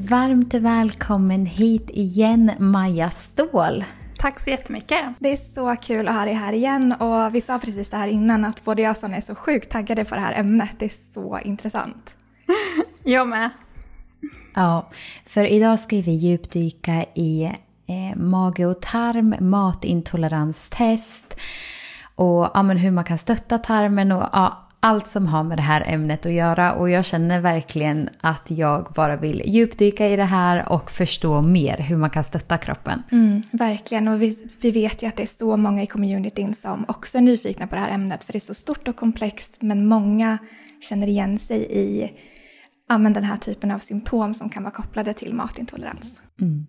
varmt välkommen hit igen Maja Ståhl. Tack så jättemycket. Det är så kul att ha dig här igen och vi sa precis det här innan att både jag och Sanna är så sjukt taggade på det här ämnet. Det är så intressant. jag med. Ja, för idag ska vi djupdyka i eh, mage och tarm, matintoleranstest och ja, men hur man kan stötta tarmen och ja, allt som har med det här ämnet att göra och jag känner verkligen att jag bara vill djupdyka i det här och förstå mer hur man kan stötta kroppen. Mm, verkligen och vi, vi vet ju att det är så många i communityn som också är nyfikna på det här ämnet för det är så stort och komplext men många känner igen sig i ja, men den här typen av symptom som kan vara kopplade till matintolerans. Mm.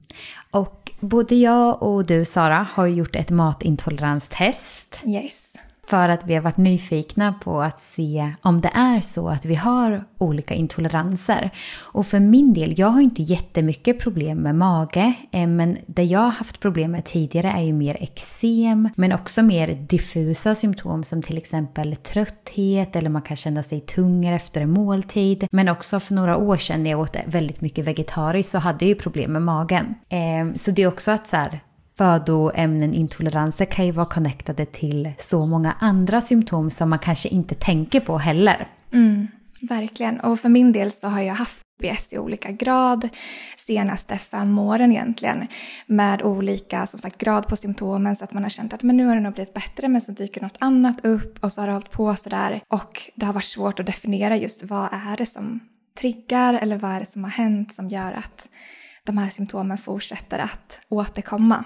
Och både jag och du Sara har gjort ett matintoleranstest. Yes. För att vi har varit nyfikna på att se om det är så att vi har olika intoleranser. Och för min del, jag har inte jättemycket problem med mage. Eh, men det jag har haft problem med tidigare är ju mer eksem. Men också mer diffusa symptom som till exempel trötthet eller man kan känna sig tungare efter en måltid. Men också för några år sedan när jag åt väldigt mycket vegetariskt så hade jag ju problem med magen. Eh, så det är också att så här, födoämnen, intoleranser kan ju vara connectade till så många andra symptom som man kanske inte tänker på heller. Mm, verkligen. Och för min del så har jag haft IBS i olika grad senaste fem åren egentligen. Med olika som sagt, grad på symptomen så att man har känt att men nu har det nog blivit bättre men så dyker något annat upp och så har det hållit på sådär. Och det har varit svårt att definiera just vad är det som triggar eller vad är det som har hänt som gör att de här symptomen fortsätter att återkomma.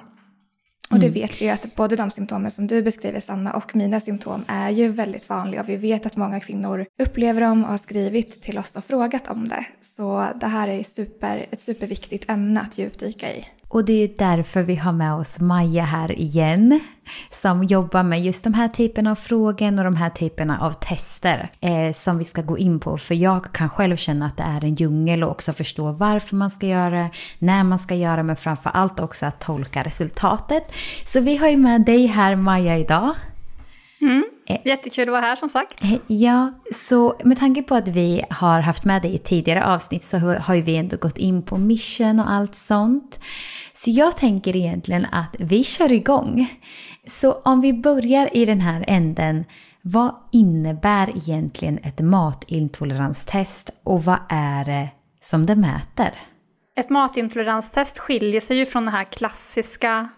Och det mm. vet vi ju att både de symptomen som du beskriver Sanna och mina symptom är ju väldigt vanliga och vi vet att många kvinnor upplever dem och har skrivit till oss och frågat om det. Så det här är super, ett superviktigt ämne att djupdyka i. Och det är ju därför vi har med oss Maja här igen. Som jobbar med just de här typerna av frågor och de här typerna av tester. Eh, som vi ska gå in på. För jag kan själv känna att det är en djungel och också förstå varför man ska göra det, när man ska göra det, men framför allt också att tolka resultatet. Så vi har ju med dig här Maja idag. Mm. Eh. Jättekul att vara här som sagt. Eh, ja, så med tanke på att vi har haft med dig i tidigare avsnitt så har ju vi ändå gått in på mission och allt sånt. Så jag tänker egentligen att vi kör igång. Så om vi börjar i den här änden, vad innebär egentligen ett matintoleranstest och vad är det som det mäter? Ett matintoleranstest skiljer sig ju från den här klassiska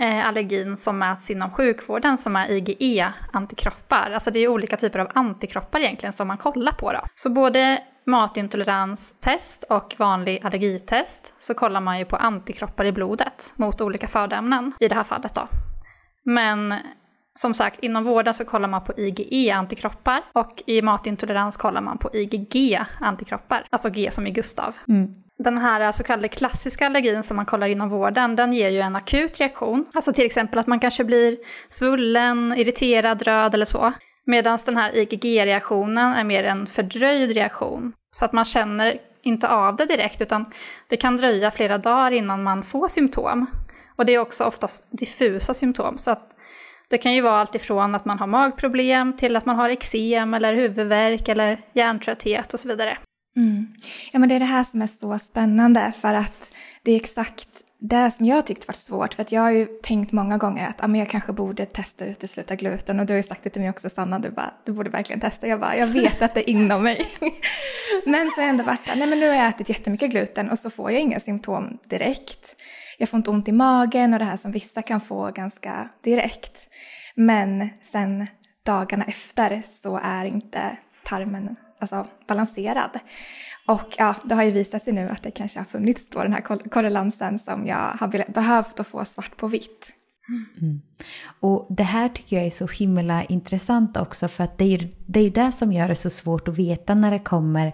Eh, allergin som mäts inom sjukvården som är IgE-antikroppar. Alltså det är olika typer av antikroppar egentligen som man kollar på då. Så både matintoleranstest och vanlig allergitest så kollar man ju på antikroppar i blodet mot olika födoämnen i det här fallet då. Men som sagt, inom vården så kollar man på IgE-antikroppar och i matintolerans kollar man på IgG-antikroppar, alltså G som i Gustav. Mm. Den här så kallade klassiska allergin som man kollar inom vården, den ger ju en akut reaktion. Alltså till exempel att man kanske blir svullen, irriterad, röd eller så. Medan den här IgG-reaktionen är mer en fördröjd reaktion. Så att man känner inte av det direkt utan det kan dröja flera dagar innan man får symptom. Och det är också oftast diffusa symptom. Så att det kan ju vara allt ifrån att man har magproblem till att man har eksem eller huvudvärk eller hjärntrötthet och så vidare. Mm. Ja, men det är det här som är så spännande för att det är exakt det som jag tyckt varit svårt. För att jag har ju tänkt många gånger att ah, men jag kanske borde testa att utesluta gluten. Och du har ju sagt det till mig också Sanna, du bara, du borde verkligen testa. Jag bara, jag vet att det är inom mig. men så har jag ändå varit så här, nej men nu har jag ätit jättemycket gluten och så får jag inga symptom direkt. Jag får inte ont i magen och det här som vissa kan få ganska direkt. Men sen dagarna efter så är inte tarmen alltså, balanserad. Och ja, det har ju visat sig nu att det kanske har funnits då den här korrelansen som jag har behövt att få svart på vitt. Mm. Och det här tycker jag är så himla intressant också för att det är ju det, är det som gör det så svårt att veta när det kommer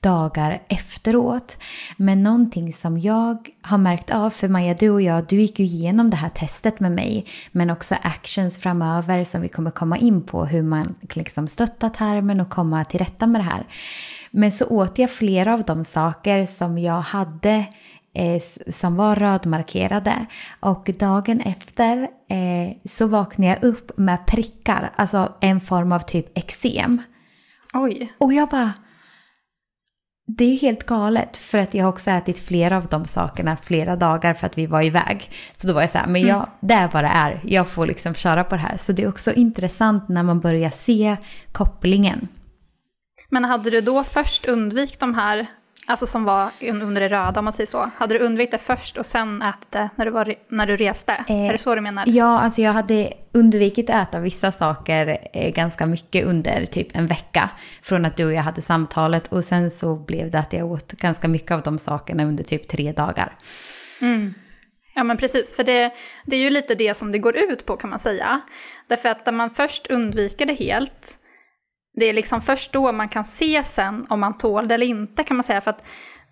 dagar efteråt. Men någonting som jag har märkt av, för Maja du och jag, du gick ju igenom det här testet med mig, men också actions framöver som vi kommer komma in på, hur man liksom stöttar tarmen och komma till rätta med det här. Men så åt jag flera av de saker som jag hade eh, som var rödmarkerade. Och dagen efter eh, så vaknade jag upp med prickar, alltså en form av typ eksem. Oj. Och jag bara... Det är helt galet för att jag har också ätit flera av de sakerna flera dagar för att vi var iväg. Så då var jag så här, men jag, mm. det är vad det är, jag får liksom köra på det här. Så det är också intressant när man börjar se kopplingen. Men hade du då först undvikit de här Alltså som var under det röda om man säger så. Hade du undvikit det först och sen ätit det när du, var, när du reste? Eh, är det så du menar? Ja, alltså jag hade undvikit att äta vissa saker eh, ganska mycket under typ en vecka. Från att du och jag hade samtalet och sen så blev det att jag åt ganska mycket av de sakerna under typ tre dagar. Mm. Ja men precis, för det, det är ju lite det som det går ut på kan man säga. Därför att när man först undviker det helt det är liksom först då man kan se sen om man tål det eller inte kan man säga. För att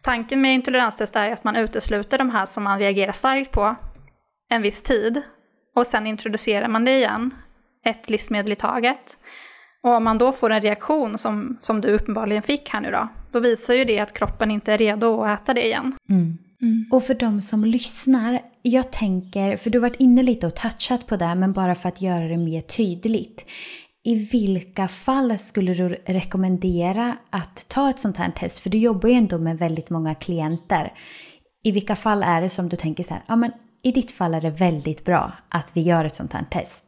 tanken med intoleranstest är att man utesluter de här som man reagerar starkt på en viss tid. Och sen introducerar man det igen, ett livsmedel i taget. Och om man då får en reaktion som, som du uppenbarligen fick här nu då, då visar ju det att kroppen inte är redo att äta det igen. Mm. Mm. Och för de som lyssnar, jag tänker, för du har varit inne lite och touchat på det, men bara för att göra det mer tydligt. I vilka fall skulle du rekommendera att ta ett sånt här test? För du jobbar ju ändå med väldigt många klienter. I vilka fall är det som du tänker så här, ja men i ditt fall är det väldigt bra att vi gör ett sånt här test?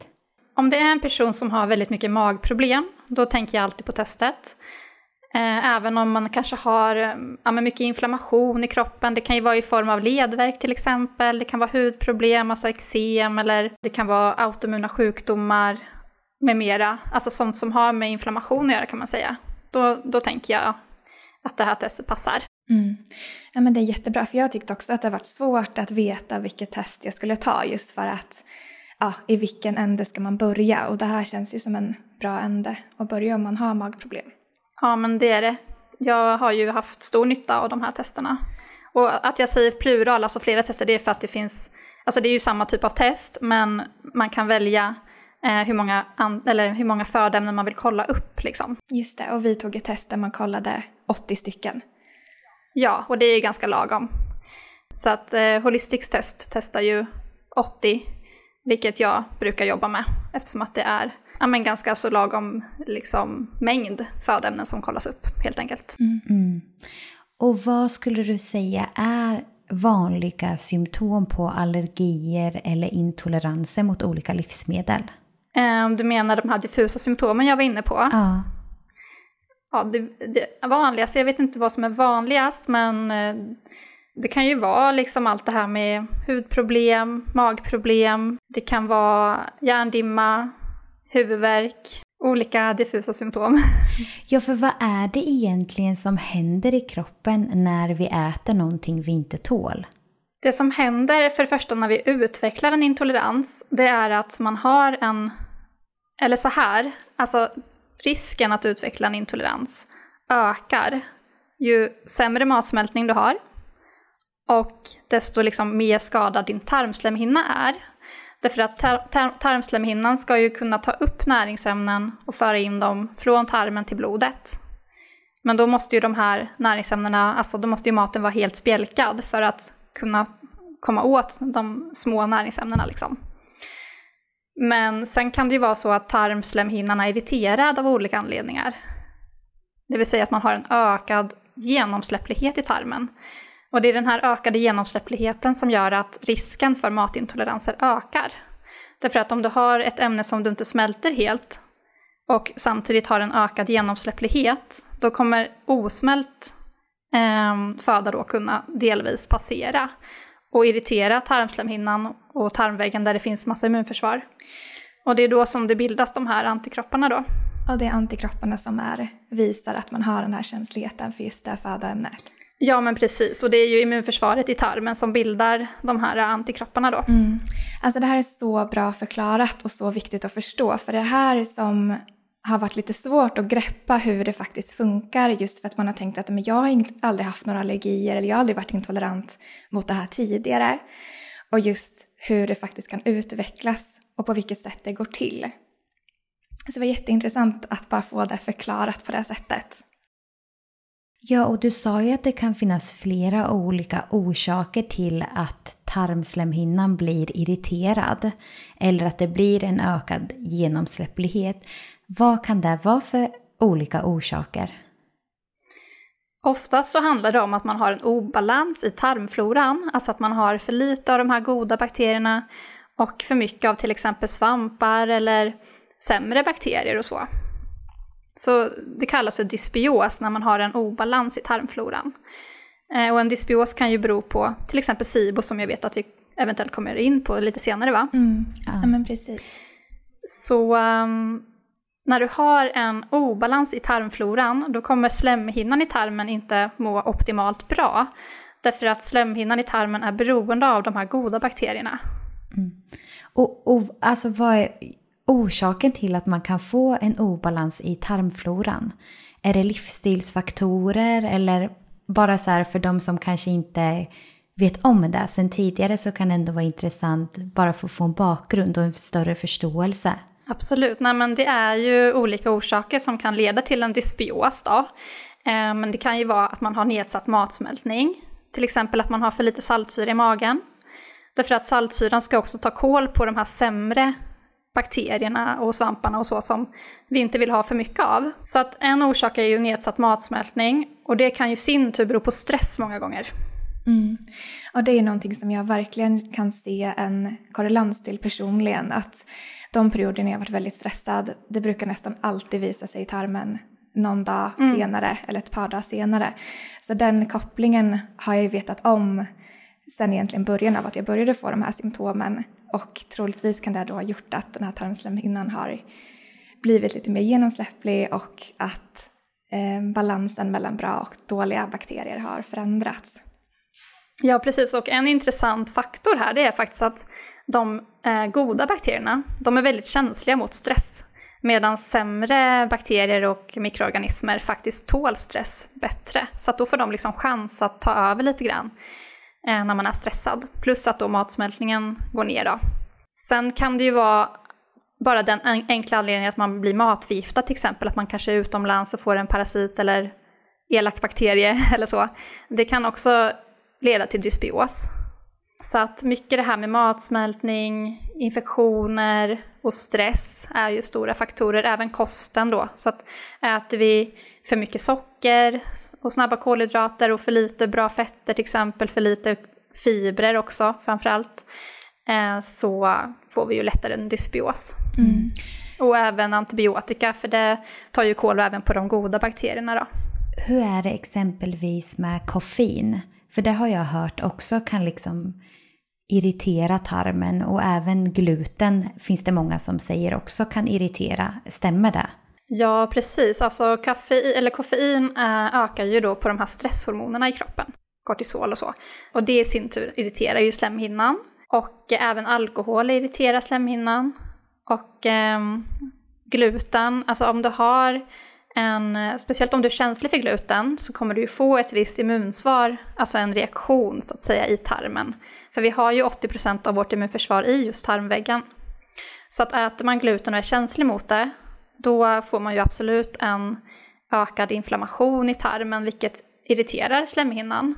Om det är en person som har väldigt mycket magproblem, då tänker jag alltid på testet. Eh, även om man kanske har ja, mycket inflammation i kroppen, det kan ju vara i form av ledvärk till exempel, det kan vara hudproblem, alltså eksem, eller det kan vara autoimmuna sjukdomar, med mera, alltså sånt som har med inflammation att göra kan man säga, då, då tänker jag att det här testet passar. Mm. Ja, men det är jättebra, för jag tyckte också att det har varit svårt att veta vilket test jag skulle ta just för att ja, i vilken ände ska man börja? Och det här känns ju som en bra ände att börja om man har magproblem. Ja, men det är det. Jag har ju haft stor nytta av de här testerna. Och att jag säger plural, alltså flera tester, det är för att det finns, alltså det är ju samma typ av test, men man kan välja hur, många eller hur många födoämnen man vill kolla upp. Liksom. Just det, och vi tog ett test där man kollade 80 stycken. Ja, och det är ganska lagom. Så att eh, Holistics test testar ju 80, vilket jag brukar jobba med eftersom att det är ja, men ganska så lagom liksom, mängd födoämnen som kollas upp helt enkelt. Mm. Mm. Och vad skulle du säga är vanliga symptom på allergier eller intoleranser mot olika livsmedel? Um, du menar de här diffusa symptomen jag var inne på? Ja. Ja, det, det vanligaste, jag vet inte vad som är vanligast, men eh, det kan ju vara liksom allt det här med hudproblem, magproblem, det kan vara hjärndimma, huvudvärk, olika diffusa symptom. Ja, för vad är det egentligen som händer i kroppen när vi äter någonting vi inte tål? Det som händer för det första när vi utvecklar en intolerans, det är att man har en, eller så här, alltså risken att utveckla en intolerans ökar ju sämre matsmältning du har och desto liksom mer skadad din tarmslemhinna är. Därför att tar tar tarmslemhinnan ska ju kunna ta upp näringsämnen och föra in dem från tarmen till blodet. Men då måste ju de här näringsämnena, alltså då måste ju maten vara helt spjälkad för att kunna komma åt de små näringsämnena. Liksom. Men sen kan det ju vara så att tarmslemhinnan är irriterad av olika anledningar. Det vill säga att man har en ökad genomsläpplighet i tarmen. Och det är den här ökade genomsläppligheten som gör att risken för matintoleranser ökar. Därför att om du har ett ämne som du inte smälter helt och samtidigt har en ökad genomsläpplighet, då kommer osmält eh, föda då kunna delvis passera och irritera tarmslemhinnan och tarmväggen där det finns massa immunförsvar. Och det är då som det bildas de här antikropparna då. Och det är antikropparna som är, visar att man har den här känsligheten för just det födoämnet. Ja men precis, och det är ju immunförsvaret i tarmen som bildar de här antikropparna då. Mm. Alltså det här är så bra förklarat och så viktigt att förstå, för det här som har varit lite svårt att greppa hur det faktiskt funkar just för att man har tänkt att men jag har aldrig haft några allergier eller jag har aldrig varit intolerant mot det här tidigare. Och just hur det faktiskt kan utvecklas och på vilket sätt det går till. Så det var jätteintressant att bara få det förklarat på det sättet. Ja, och du sa ju att det kan finnas flera olika orsaker till att tarmslemhinnan blir irriterad eller att det blir en ökad genomsläpplighet. Vad kan det vara för olika orsaker? Oftast så handlar det om att man har en obalans i tarmfloran, alltså att man har för lite av de här goda bakterierna och för mycket av till exempel svampar eller sämre bakterier och så. Så det kallas för dysbios när man har en obalans i tarmfloran. Eh, och en dysbios kan ju bero på till exempel SIBO som jag vet att vi eventuellt kommer in på lite senare va? Mm. Ja. ja. men precis. Så um, när du har en obalans i tarmfloran då kommer slemhinnan i tarmen inte må optimalt bra. Därför att slemhinnan i tarmen är beroende av de här goda bakterierna. Mm. Och, och alltså vad är orsaken till att man kan få en obalans i tarmfloran? Är det livsstilsfaktorer eller bara så här för de som kanske inte vet om det sen tidigare så kan det ändå vara intressant bara för att få en bakgrund och en större förståelse. Absolut, Nej, men det är ju olika orsaker som kan leda till en dysbios. Då. Eh, men det kan ju vara att man har nedsatt matsmältning, till exempel att man har för lite saltsyra i magen. Därför att saltsyran ska också ta koll på de här sämre bakterierna och svamparna och så som vi inte vill ha för mycket av. Så att en orsak är ju nedsatt matsmältning och det kan ju sin tur bero på stress många gånger. Mm. Och det är någonting som jag verkligen kan se en korrelans till personligen. Att de perioder när jag varit väldigt stressad, det brukar nästan alltid visa sig i tarmen någon dag mm. senare eller ett par dagar senare. Så den kopplingen har jag ju vetat om sen egentligen början av att jag började få de här symptomen. Och troligtvis kan det då ha gjort att den här tarmslemhinnan har blivit lite mer genomsläpplig och att eh, balansen mellan bra och dåliga bakterier har förändrats. Ja, precis. Och en intressant faktor här det är faktiskt att de eh, goda bakterierna, de är väldigt känsliga mot stress. Medan sämre bakterier och mikroorganismer faktiskt tål stress bättre. Så att då får de liksom chans att ta över lite grann eh, när man är stressad. Plus att då matsmältningen går ner då. Sen kan det ju vara bara den enkla anledningen att man blir matförgiftad till exempel, att man kanske är utomlands och får en parasit eller elak bakterie eller så. Det kan också leda till dysbios. Så att mycket det här med matsmältning, infektioner och stress är ju stora faktorer, även kosten då. Så att äter vi för mycket socker och snabba kolhydrater och för lite bra fetter till exempel, för lite fibrer också framförallt, eh, så får vi ju lättare en dysbios. Mm. Och även antibiotika, för det tar ju kol även på de goda bakterierna då. Hur är det exempelvis med koffein? För det har jag hört också kan liksom irritera tarmen och även gluten finns det många som säger också kan irritera. Stämmer det? Ja, precis. Alltså kaffe, eller koffein äh, ökar ju då på de här stresshormonerna i kroppen. Kortisol och så. Och det i sin tur irriterar ju slemhinnan. Och äh, även alkohol irriterar slemhinnan. Och äh, gluten, alltså om du har en, eh, speciellt om du är känslig för gluten så kommer du ju få ett visst immunsvar, alltså en reaktion så att säga i tarmen. För vi har ju 80% av vårt immunförsvar i just tarmväggen. Så att äter man gluten och är känslig mot det, då får man ju absolut en ökad inflammation i tarmen, vilket irriterar slemhinnan.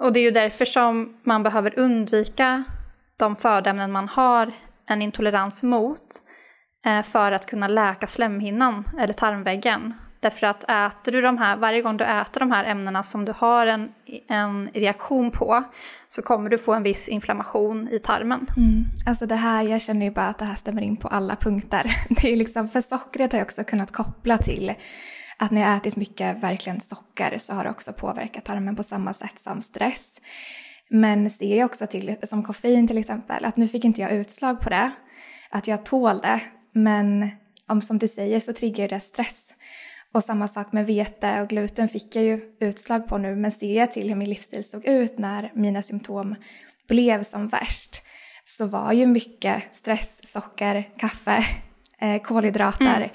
Och det är ju därför som man behöver undvika de födoämnen man har en intolerans mot. Eh, för att kunna läka slemhinnan eller tarmväggen. Därför att äter du de här, varje gång du äter de här ämnena som du har en, en reaktion på så kommer du få en viss inflammation i tarmen. Mm. Alltså det här, jag känner ju bara att det här stämmer in på alla punkter. Det är liksom, för sockret har jag också kunnat koppla till att när jag ätit mycket verkligen socker så har det också påverkat tarmen på samma sätt som stress. Men ser jag också till, som koffein till exempel, att nu fick inte jag utslag på det. Att jag tål det, men om som du säger så triggar det stress. Och samma sak med vete och gluten fick jag ju utslag på nu, men ser jag till hur min livsstil såg ut när mina symptom blev som värst så var ju mycket stress, socker, kaffe, eh, kolhydrater. Mm.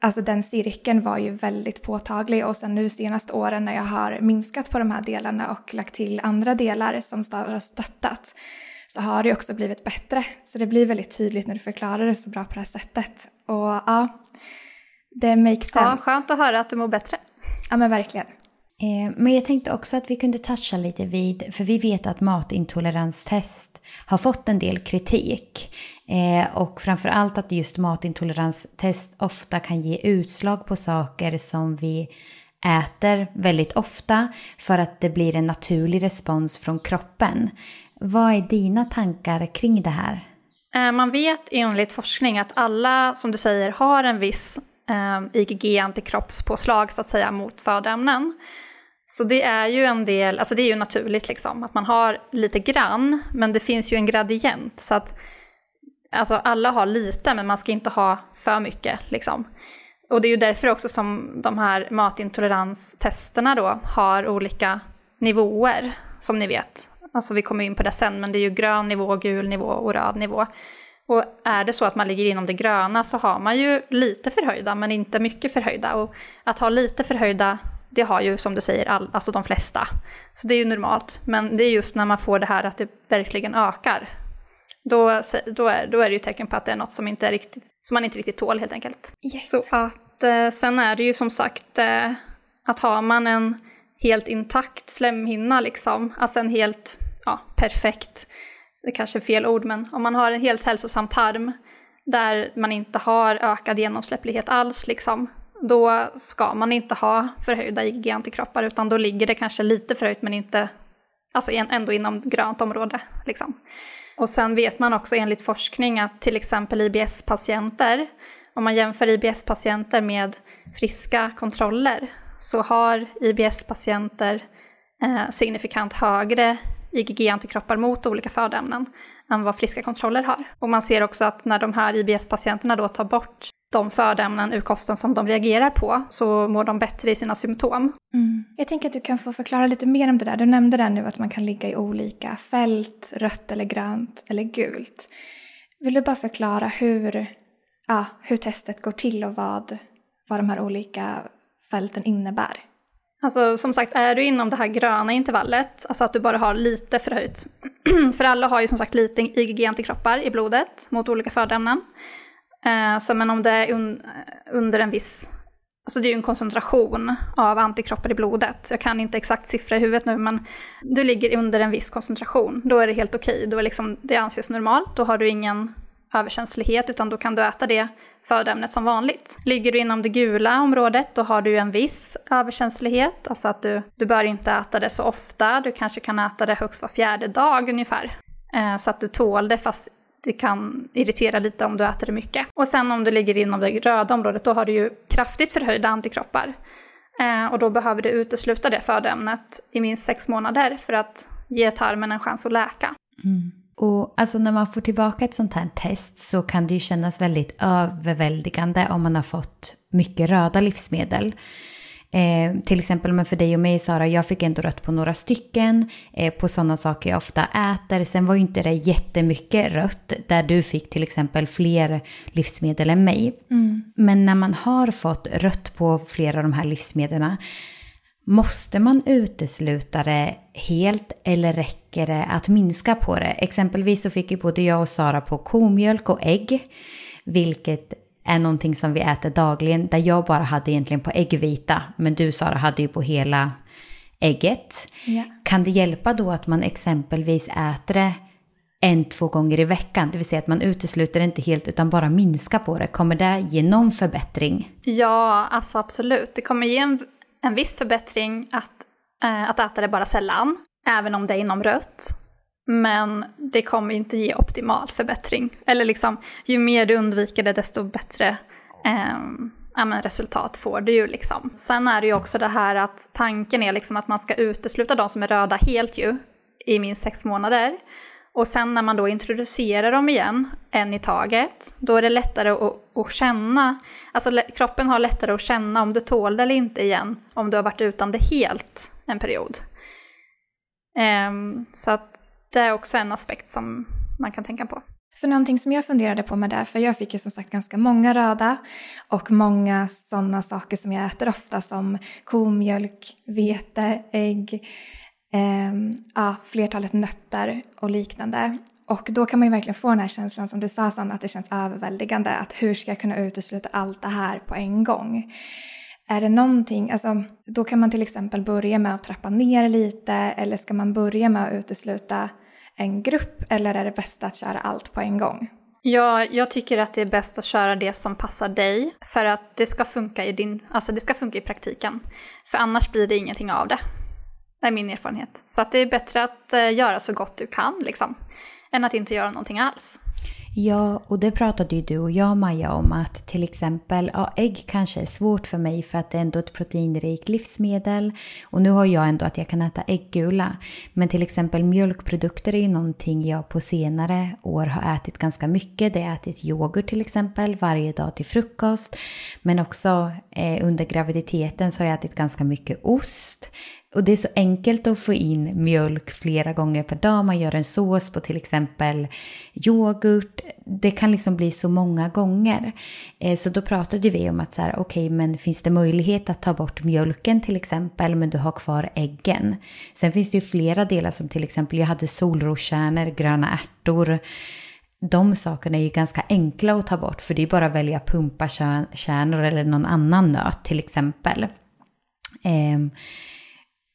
Alltså den cirkeln var ju väldigt påtaglig och sen nu senaste åren när jag har minskat på de här delarna och lagt till andra delar som har stöttat så har det också blivit bättre. Så det blir väldigt tydligt när du förklarar det så bra på det här sättet. Och ja, det makes sense. Ja, skönt att höra att du mår bättre. Ja, men verkligen. Eh, men jag tänkte också att vi kunde toucha lite vid, för vi vet att matintoleranstest har fått en del kritik. Eh, och framför allt att just matintoleranstest ofta kan ge utslag på saker som vi äter väldigt ofta för att det blir en naturlig respons från kroppen. Vad är dina tankar kring det här? Eh, man vet enligt forskning att alla, som du säger, har en viss eh, IgG-antikroppspåslag så att säga mot födoämnen. Så det är ju en del, alltså det är ju naturligt liksom, att man har lite grann, men det finns ju en gradient. Så att alltså alla har lite, men man ska inte ha för mycket liksom. Och det är ju därför också som de här matintoleranstesterna då har olika nivåer, som ni vet. Alltså vi kommer in på det sen, men det är ju grön nivå, gul nivå och röd nivå. Och är det så att man ligger inom det gröna så har man ju lite förhöjda, men inte mycket förhöjda. Och att ha lite förhöjda, det har ju som du säger, all, alltså de flesta. Så det är ju normalt. Men det är just när man får det här att det verkligen ökar. Då, då, är, då är det ju tecken på att det är något som, inte är riktigt, som man inte riktigt tål helt enkelt. Yes. Så att eh, sen är det ju som sagt eh, att har man en helt intakt slemhinna liksom, alltså en helt ja, perfekt, det kanske är fel ord, men om man har en helt hälsosam tarm där man inte har ökad genomsläpplighet alls, liksom, då ska man inte ha förhöjda IgG-antikroppar, utan då ligger det kanske lite förhöjt men inte, alltså ändå inom grönt område. Liksom. Och sen vet man också enligt forskning att till exempel IBS-patienter, om man jämför IBS-patienter med friska kontroller, så har IBS-patienter eh, signifikant högre IgG-antikroppar mot olika födoämnen än vad friska kontroller har. Och man ser också att när de här IBS-patienterna då tar bort de födoämnen ur kosten som de reagerar på så mår de bättre i sina symptom. Mm. Jag tänker att du kan få förklara lite mer om det där. Du nämnde där nu att man kan ligga i olika fält, rött eller grönt eller gult. Vill du bara förklara hur, ja, hur testet går till och vad, vad de här olika fälten innebär? Alltså som sagt, är du inom det här gröna intervallet, alltså att du bara har lite förhöjt. För alla har ju som sagt lite IgG-antikroppar i blodet mot olika födoämnen. Eh, så men om det är un under en viss, alltså det är ju en koncentration av antikroppar i blodet. Jag kan inte exakt siffra i huvudet nu, men du ligger under en viss koncentration. Då är det helt okej, okay. då är liksom, det anses normalt, då har du ingen överkänslighet, utan då kan du äta det födoämnet som vanligt. Ligger du inom det gula området, då har du en viss överkänslighet, alltså att du, du bör inte äta det så ofta, du kanske kan äta det högst var fjärde dag ungefär. Eh, så att du tål det, fast det kan irritera lite om du äter det mycket. Och sen om du ligger inom det röda området, då har du ju kraftigt förhöjda antikroppar. Eh, och då behöver du utesluta det födoämnet i minst sex månader för att ge tarmen en chans att läka. Mm. Och alltså när man får tillbaka ett sånt här test så kan det ju kännas väldigt överväldigande om man har fått mycket röda livsmedel. Eh, till exempel men för dig och mig Sara, jag fick ändå rött på några stycken, eh, på sådana saker jag ofta äter. Sen var ju inte det jättemycket rött, där du fick till exempel fler livsmedel än mig. Mm. Men när man har fått rött på flera av de här livsmedlen, måste man utesluta det helt eller räcker det att minska på det? Exempelvis så fick ju både jag och Sara på komjölk och ägg, vilket är någonting som vi äter dagligen, där jag bara hade egentligen på äggvita, men du Sara hade ju på hela ägget. Ja. Kan det hjälpa då att man exempelvis äter det en, två gånger i veckan, det vill säga att man utesluter det inte helt utan bara minskar på det. Kommer det ge någon förbättring? Ja, alltså absolut. Det kommer ge en, en viss förbättring att, eh, att äta det bara sällan, även om det är inom rött. Men det kommer inte ge optimal förbättring. Eller liksom, ju mer du undviker det, desto bättre eh, ja, men resultat får du ju. Liksom. Sen är det ju också det här att tanken är liksom att man ska utesluta de som är röda helt ju, i minst sex månader. Och sen när man då introducerar dem igen, en i taget, då är det lättare att, att känna, alltså kroppen har lättare att känna om du tål det eller inte igen, om du har varit utan det helt en period. Um, så att det är också en aspekt som man kan tänka på. För någonting som jag funderade på med det, för jag fick ju som sagt ganska många röda och många sådana saker som jag äter ofta som komjölk, vete, ägg, Ehm, ja, flertalet nötter och liknande. Och då kan man ju verkligen få den här känslan som du sa Sanna, att det känns överväldigande. Att hur ska jag kunna utesluta allt det här på en gång? Är det någonting, alltså då kan man till exempel börja med att trappa ner lite eller ska man börja med att utesluta en grupp eller är det bäst att köra allt på en gång? Ja, jag tycker att det är bäst att köra det som passar dig för att det ska funka i, din, alltså det ska funka i praktiken. För annars blir det ingenting av det. Det är min erfarenhet. Så att det är bättre att eh, göra så gott du kan liksom, än att inte göra någonting alls. Ja, och det pratade ju du och jag Maja om att till exempel ja, ägg kanske är svårt för mig för att det är ändå ett proteinrikt livsmedel. Och nu har jag ändå att jag kan äta äggula. Men till exempel mjölkprodukter är ju någonting jag på senare år har ätit ganska mycket. Det har ätit yoghurt till exempel varje dag till frukost. Men också eh, under graviditeten så har jag ätit ganska mycket ost. Och det är så enkelt att få in mjölk flera gånger per dag. Man gör en sås på till exempel yoghurt. Det kan liksom bli så många gånger. Eh, så då pratade vi om att så här, okej, okay, men finns det möjlighet att ta bort mjölken till exempel, men du har kvar äggen. Sen finns det ju flera delar som till exempel, jag hade solroskärnor, gröna ärtor. De sakerna är ju ganska enkla att ta bort, för det är bara att välja pumpakärnor eller någon annan nöt till exempel. Eh,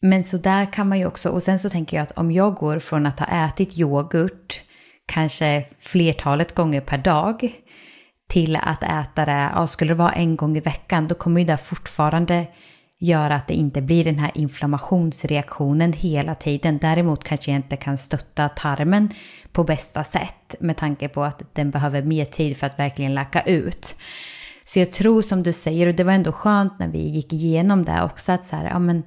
men så där kan man ju också, och sen så tänker jag att om jag går från att ha ätit yoghurt kanske flertalet gånger per dag till att äta det, ja, skulle det vara en gång i veckan, då kommer ju det fortfarande göra att det inte blir den här inflammationsreaktionen hela tiden. Däremot kanske jag inte kan stötta tarmen på bästa sätt med tanke på att den behöver mer tid för att verkligen läka ut. Så jag tror som du säger, och det var ändå skönt när vi gick igenom det också, att så här, ja men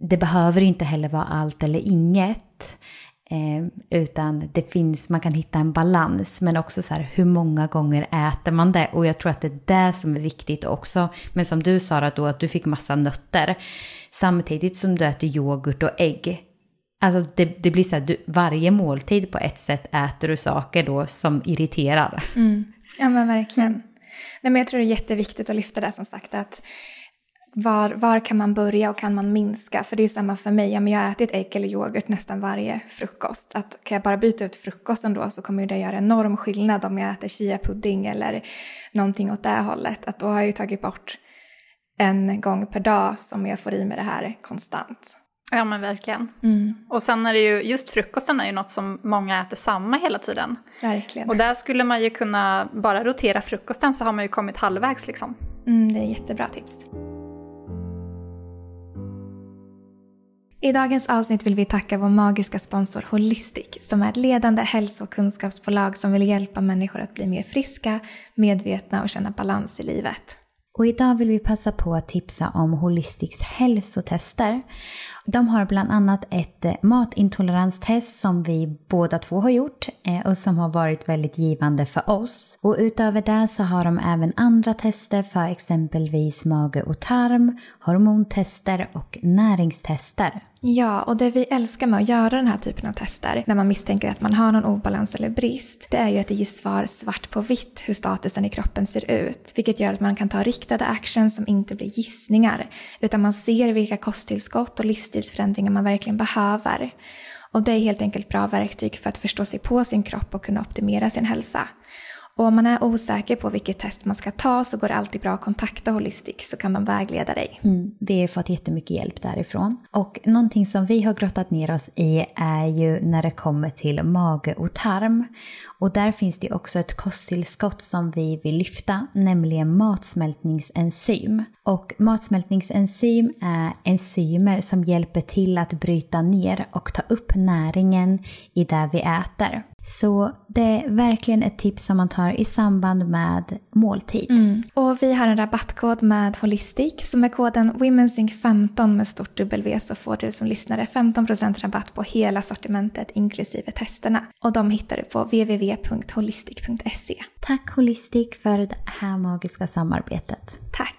det behöver inte heller vara allt eller inget. Eh, utan det finns, man kan hitta en balans. Men också så här, hur många gånger äter man det? Och jag tror att det är det som är viktigt också. Men som du sa då, att du fick massa nötter. Samtidigt som du äter yoghurt och ägg. Alltså det, det blir så här, du, varje måltid på ett sätt äter du saker då som irriterar. Mm. Ja men verkligen. Nej, men jag tror det är jätteviktigt att lyfta det som sagt att var, var kan man börja och kan man minska? För det är samma för mig, ja, men jag har ätit ägg eller yoghurt nästan varje frukost. Att kan jag bara byta ut frukosten då så kommer det göra enorm skillnad om jag äter chia-pudding eller någonting åt det hållet. Att då har jag ju tagit bort en gång per dag som jag får i mig det här konstant. Ja men verkligen. Mm. Och sen är det ju, just frukosten är ju något som många äter samma hela tiden. Verkligen. Och där skulle man ju kunna bara rotera frukosten så har man ju kommit halvvägs liksom. Mm, det är jättebra tips. I dagens avsnitt vill vi tacka vår magiska sponsor Holistic som är ett ledande hälso och kunskapsbolag som vill hjälpa människor att bli mer friska, medvetna och känna balans i livet. Och idag vill vi passa på att tipsa om Holistics hälsotester. De har bland annat ett eh, matintoleranstest som vi båda två har gjort eh, och som har varit väldigt givande för oss. Och utöver det så har de även andra tester för exempelvis mage och tarm, hormontester och näringstester. Ja, och det vi älskar med att göra den här typen av tester när man misstänker att man har någon obalans eller brist, det är ju att det ger svar svart på vitt hur statusen i kroppen ser ut. Vilket gör att man kan ta riktade actions som inte blir gissningar, utan man ser vilka kosttillskott och livsstilsförändringar man verkligen behöver. Och det är helt enkelt bra verktyg för att förstå sig på sin kropp och kunna optimera sin hälsa. Och om man är osäker på vilket test man ska ta så går det alltid bra att kontakta Holistic så kan de vägleda dig. Mm, vi har fått jättemycket hjälp därifrån. Och någonting som vi har grottat ner oss i är ju när det kommer till mage och tarm. Och där finns det också ett kosttillskott som vi vill lyfta, nämligen matsmältningsenzym. Och matsmältningsenzym är enzymer som hjälper till att bryta ner och ta upp näringen i det vi äter. Så det är verkligen ett tips som man tar i samband med måltid. Mm. Och vi har en rabattkod med Holistic som är koden WomenSync15 med stort W så får du som lyssnare 15% rabatt på hela sortimentet inklusive testerna. Och de hittar du på www.holistic.se. Tack Holistic för det här magiska samarbetet. Tack.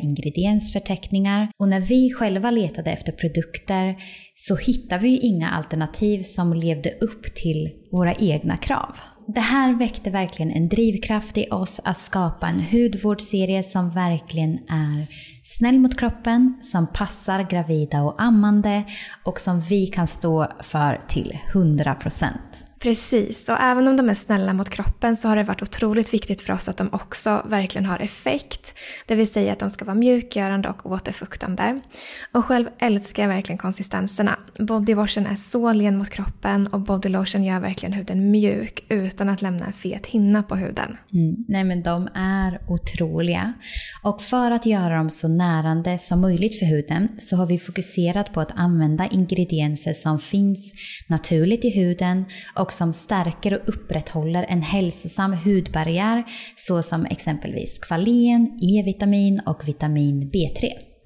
ingrediensförteckningar och när vi själva letade efter produkter så hittade vi inga alternativ som levde upp till våra egna krav. det här väckte verkligen en drivkraft i oss att skapa en hudvårdsserie som verkligen är snäll mot kroppen, som passar gravida och ammande och som vi kan stå för till 100%. Precis, och även om de är snälla mot kroppen så har det varit otroligt viktigt för oss att de också verkligen har effekt. Det vill säga att de ska vara mjukgörande och återfuktande. Och själv älskar jag verkligen konsistenserna. Bodywashen är så len mot kroppen och bodylotion gör verkligen huden mjuk utan att lämna en fet hinna på huden. Mm. Nej men de är otroliga. Och för att göra dem så närande som möjligt för huden så har vi fokuserat på att använda ingredienser som finns naturligt i huden och och som stärker och upprätthåller en hälsosam hudbarriär såsom exempelvis kvalen, E-vitamin och vitamin B3.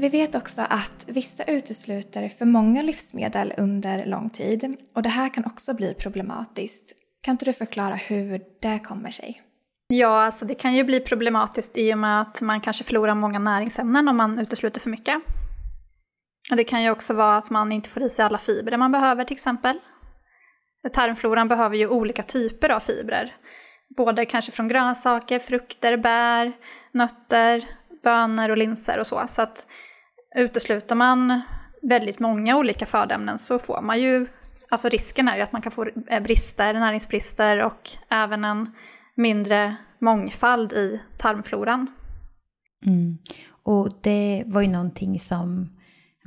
Vi vet också att vissa utesluter för många livsmedel under lång tid och det här kan också bli problematiskt. Kan inte du förklara hur det kommer sig? Ja, alltså det kan ju bli problematiskt i och med att man kanske förlorar många näringsämnen om man utesluter för mycket. Och det kan ju också vara att man inte får i sig alla fibrer man behöver till exempel. Tarmfloran behöver ju olika typer av fibrer. Både kanske från grönsaker, frukter, bär, nötter, bönor och linser och så. Så att utesluter man väldigt många olika födoämnen så får man ju, alltså risken är ju att man kan få eh, brister, näringsbrister och även en mindre mångfald i tarmfloran. Mm. Och det var ju någonting som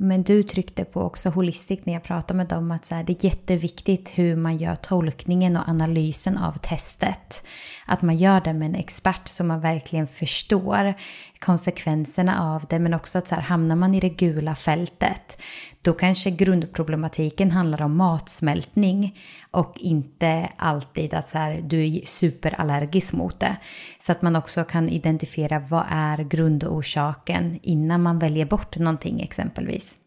men du tryckte på också holistiskt när jag pratade med dem att så här, det är jätteviktigt hur man gör tolkningen och analysen av testet. Att man gör det med en expert så man verkligen förstår konsekvenserna av det. Men också att så här, hamnar man i det gula fältet då kanske grundproblematiken handlar om matsmältning och inte alltid att så här, du är superallergisk mot det. Så att man också kan identifiera vad är grundorsaken innan man väljer bort någonting exempelvis.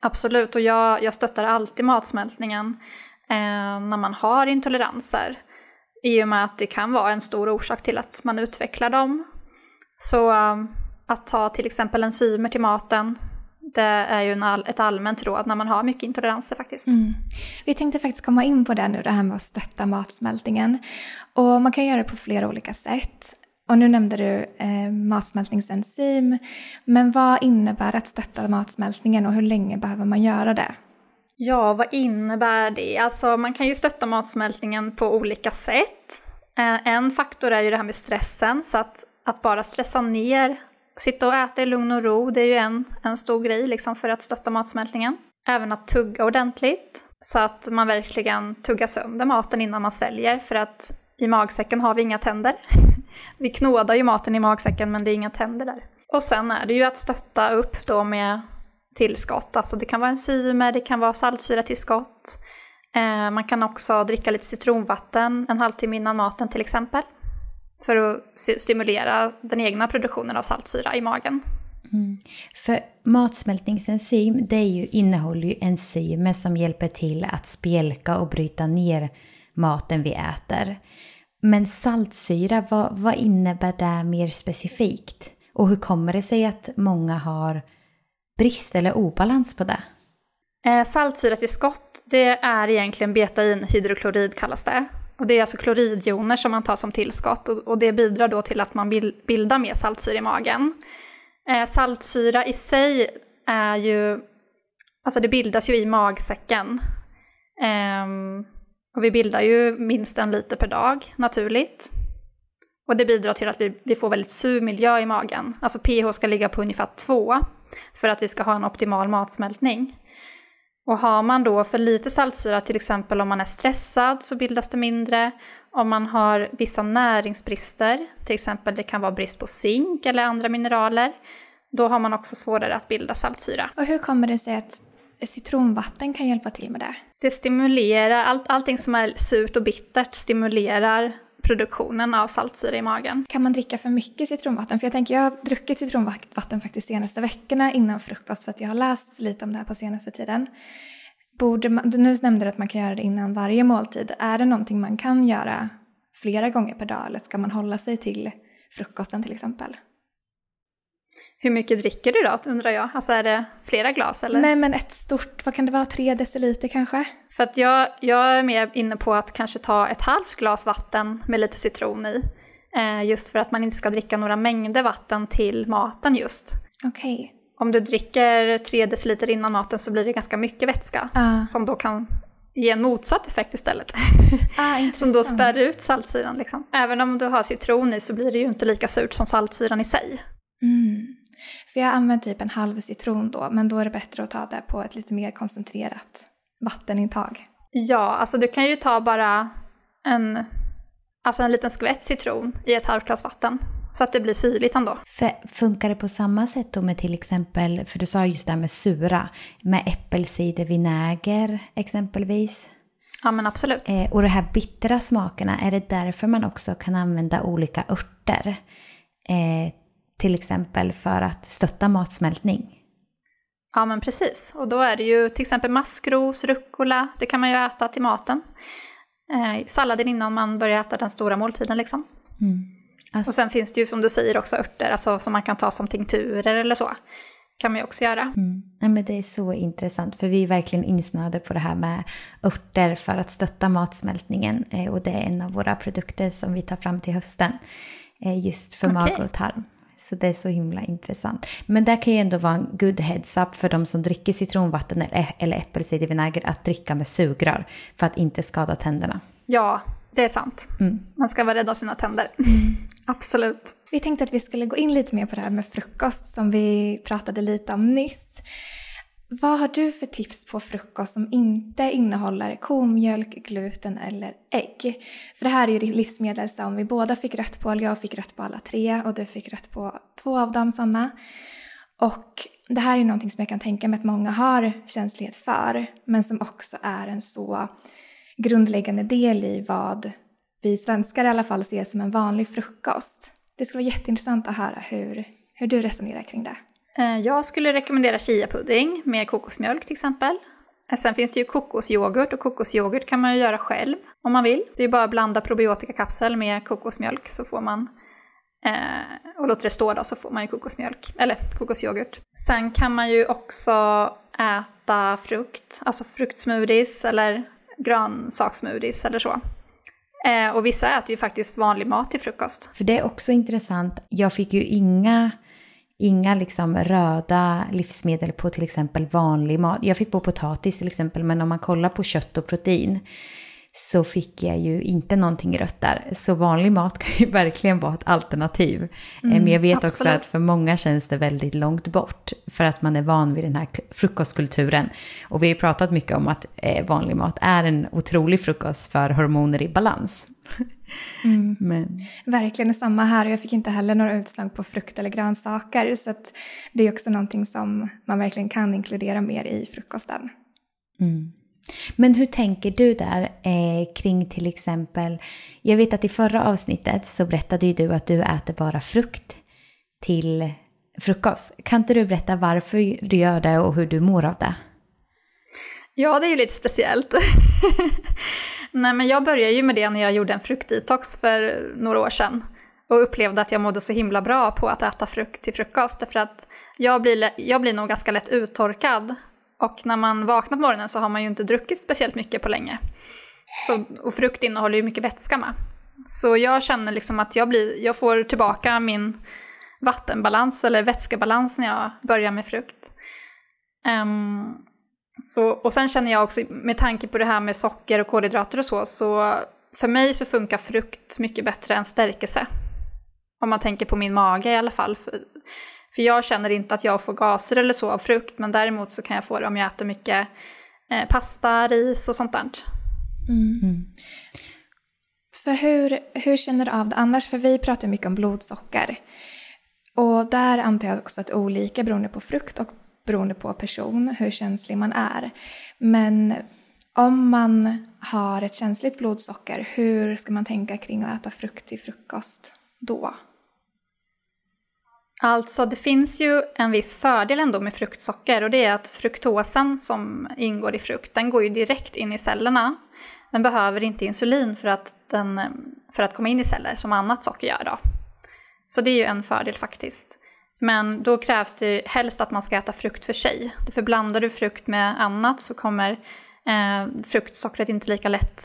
Absolut, och jag, jag stöttar alltid matsmältningen eh, när man har intoleranser. I och med att det kan vara en stor orsak till att man utvecklar dem. Så eh, att ta till exempel enzymer till maten det är ju all, ett allmänt råd när man har mycket intoleranser faktiskt. Mm. Vi tänkte faktiskt komma in på det nu, det här med att stötta matsmältningen. Och man kan göra det på flera olika sätt. Och nu nämnde du eh, matsmältningsenzym. Men vad innebär att stötta matsmältningen och hur länge behöver man göra det? Ja, vad innebär det? Alltså man kan ju stötta matsmältningen på olika sätt. Eh, en faktor är ju det här med stressen, så att, att bara stressa ner sitta och äta i lugn och ro, det är ju en, en stor grej liksom för att stötta matsmältningen. Även att tugga ordentligt, så att man verkligen tuggar sönder maten innan man sväljer, för att i magsäcken har vi inga tänder. vi knådar ju maten i magsäcken men det är inga tänder där. Och sen är det ju att stötta upp då med tillskott, alltså det kan vara enzymer, det kan vara saltsyratillskott. Eh, man kan också dricka lite citronvatten en halvtimme innan maten till exempel för att stimulera den egna produktionen av saltsyra i magen. Mm. För matsmältningsenzym det ju, innehåller ju enzymer som hjälper till att spjälka och bryta ner maten vi äter. Men saltsyra, vad, vad innebär det mer specifikt? Och hur kommer det sig att många har brist eller obalans på det? Eh, saltsyratillskott, det är egentligen betainhydroklorid kallas det. Och det är alltså kloridjoner som man tar som tillskott och, och det bidrar då till att man bildar mer saltsyra i magen. Eh, saltsyra i sig är ju, alltså det bildas ju i magsäcken. Eh, och vi bildar ju minst en liter per dag naturligt. Och det bidrar till att vi, vi får väldigt sur miljö i magen. Alltså pH ska ligga på ungefär 2 för att vi ska ha en optimal matsmältning. Och har man då för lite saltsyra, till exempel om man är stressad, så bildas det mindre. Om man har vissa näringsbrister, till exempel det kan vara brist på zink eller andra mineraler, då har man också svårare att bilda saltsyra. Och hur kommer det sig att citronvatten kan hjälpa till med det? Det stimulerar, all, allting som är surt och bittert stimulerar produktionen av saltsyra i magen. Kan man dricka för mycket citronvatten? För jag tänker, jag har druckit citronvatten faktiskt de senaste veckorna innan frukost för att jag har läst lite om det här på senaste tiden. Borde man, nu nämnde du att man kan göra det innan varje måltid. Är det någonting man kan göra flera gånger per dag eller ska man hålla sig till frukosten till exempel? Hur mycket dricker du då, undrar jag? Alltså är det flera glas eller? Nej men ett stort, vad kan det vara, tre deciliter kanske? För att jag, jag är mer inne på att kanske ta ett halvt glas vatten med lite citron i. Eh, just för att man inte ska dricka några mängder vatten till maten just. Okej. Okay. Om du dricker tre deciliter innan maten så blir det ganska mycket vätska. Uh. Som då kan ge en motsatt effekt istället. Ah, som då spär ut saltsyran. Liksom. Även om du har citron i så blir det ju inte lika surt som saltsyran i sig. Mm. För jag använder typ en halv citron då, men då är det bättre att ta det på ett lite mer koncentrerat vattenintag. Ja, alltså du kan ju ta bara en, alltså en liten skvätt citron i ett halvt glas vatten. Så att det blir syrligt ändå. För, funkar det på samma sätt då med till exempel, för du sa just det här med sura, med äppelcidervinäger exempelvis? Ja men absolut. Eh, och de här bittra smakerna, är det därför man också kan använda olika örter? Eh, till exempel för att stötta matsmältning. Ja men precis, och då är det ju till exempel maskros, rucola, det kan man ju äta till maten. Eh, salladen innan man börjar äta den stora måltiden liksom. Mm. Alltså. Och sen finns det ju som du säger också örter, alltså som man kan ta som tinkturer eller så. kan man ju också göra. Mm. Ja, men det är så intressant för vi är verkligen insnöade på det här med örter för att stötta matsmältningen eh, och det är en av våra produkter som vi tar fram till hösten eh, just för okay. mage och tarm. Så det är så himla intressant. Men det kan ju ändå vara en good heads up för de som dricker citronvatten eller äppelcidervinäger att dricka med sugrör för att inte skada tänderna. Ja, det är sant. Mm. Man ska vara rädd om sina tänder. Absolut. Vi tänkte att vi skulle gå in lite mer på det här med frukost som vi pratade lite om nyss. Vad har du för tips på frukost som inte innehåller komjölk, gluten eller ägg? För det här är ju livsmedel som vi båda fick rätt på, jag fick rätt på alla tre och du fick rätt på två av dem, Sanna. Och det här är någonting som jag kan tänka mig att många har känslighet för, men som också är en så grundläggande del i vad vi svenskar i alla fall ser som en vanlig frukost. Det skulle vara jätteintressant att höra hur, hur du resonerar kring det. Eh, jag skulle rekommendera chiapudding med kokosmjölk till exempel. Eh, sen finns det ju kokosyoghurt och kokosyoghurt kan man ju göra själv om man vill. Det är ju bara att blanda probiotikakapsel med kokosmjölk så får man eh, och låter det stå då så får man ju kokosmjölk, eller kokosyoghurt. Sen kan man ju också äta frukt, alltså fruktsmoothies eller grönsakssmoothies eller så. Eh, och vissa äter ju faktiskt vanlig mat till frukost. För det är också intressant, jag fick ju inga inga liksom röda livsmedel på till exempel vanlig mat. Jag fick på potatis till exempel, men om man kollar på kött och protein så fick jag ju inte någonting rött där. Så vanlig mat kan ju verkligen vara ett alternativ. Eh, mm, men jag vet absolut. också att för många känns det väldigt långt bort för att man är van vid den här frukostkulturen. Och vi har ju pratat mycket om att eh, vanlig mat är en otrolig frukost för hormoner i balans. Mm. Men. Verkligen samma här och jag fick inte heller några utslag på frukt eller grönsaker så det är också någonting som man verkligen kan inkludera mer i frukosten. Mm. Men hur tänker du där eh, kring till exempel, jag vet att i förra avsnittet så berättade ju du att du äter bara frukt till frukost. Kan inte du berätta varför du gör det och hur du mår av det? Ja, det är ju lite speciellt. Nej, men jag började ju med det när jag gjorde en fruktdetox för några år sedan och upplevde att jag mådde så himla bra på att äta frukt till frukost. Därför att jag blir, jag blir nog ganska lätt uttorkad och när man vaknar på morgonen så har man ju inte druckit speciellt mycket på länge. Så, och frukt innehåller ju mycket vätska med. Så jag känner liksom att jag, blir, jag får tillbaka min vattenbalans eller vätskebalans när jag börjar med frukt. Um, så, och sen känner jag också, med tanke på det här med socker och kolhydrater och så, så för mig så funkar frukt mycket bättre än stärkelse. Om man tänker på min mage i alla fall. För, jag känner inte att jag får gaser eller så av frukt, men däremot så kan jag få det om jag äter mycket eh, pasta, ris och sånt där. Mm. Mm. För hur, hur känner du av det annars? För vi pratar mycket om blodsocker. Och där antar jag också att olika beroende på frukt och beroende på person, hur känslig man är. Men om man har ett känsligt blodsocker, hur ska man tänka kring att äta frukt till frukost då? Alltså det finns ju en viss fördel ändå med fruktsocker och det är att fruktosen som ingår i frukt, den går ju direkt in i cellerna. Den behöver inte insulin för att, den, för att komma in i celler som annat socker gör då. Så det är ju en fördel faktiskt. Men då krävs det helst att man ska äta frukt för sig. För blandar du frukt med annat så kommer eh, fruktsockret inte lika lätt,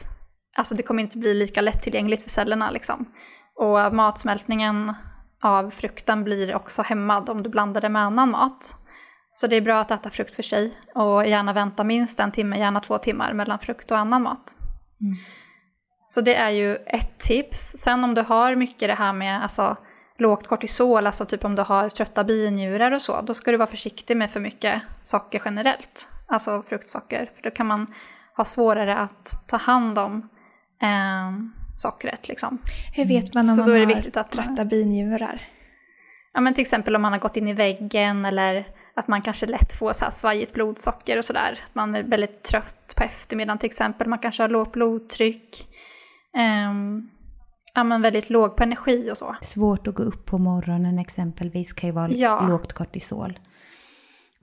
alltså det kommer inte bli lika lättillgängligt för cellerna liksom. Och matsmältningen av frukten blir också hämmad om du blandar det med annan mat. Så det är bra att äta frukt för sig och gärna vänta minst en timme, gärna två timmar mellan frukt och annan mat. Mm. Så det är ju ett tips. Sen om du har mycket det här med alltså, lågt kortisol, alltså typ om du har trötta binjurar och så, då ska du vara försiktig med för mycket socker generellt, alltså fruktsocker, för då kan man ha svårare att ta hand om eh, sockret. Liksom. Hur vet man om så man har att trötta binjurar? Ja, men till exempel om man har gått in i väggen eller att man kanske lätt får så här svajigt blodsocker och sådär. Att man är väldigt trött på eftermiddagen till exempel, man kanske har lågt blodtryck. Um, ja, men väldigt låg på energi och så. Svårt att gå upp på morgonen exempelvis kan ju vara ja. lågt kortisol.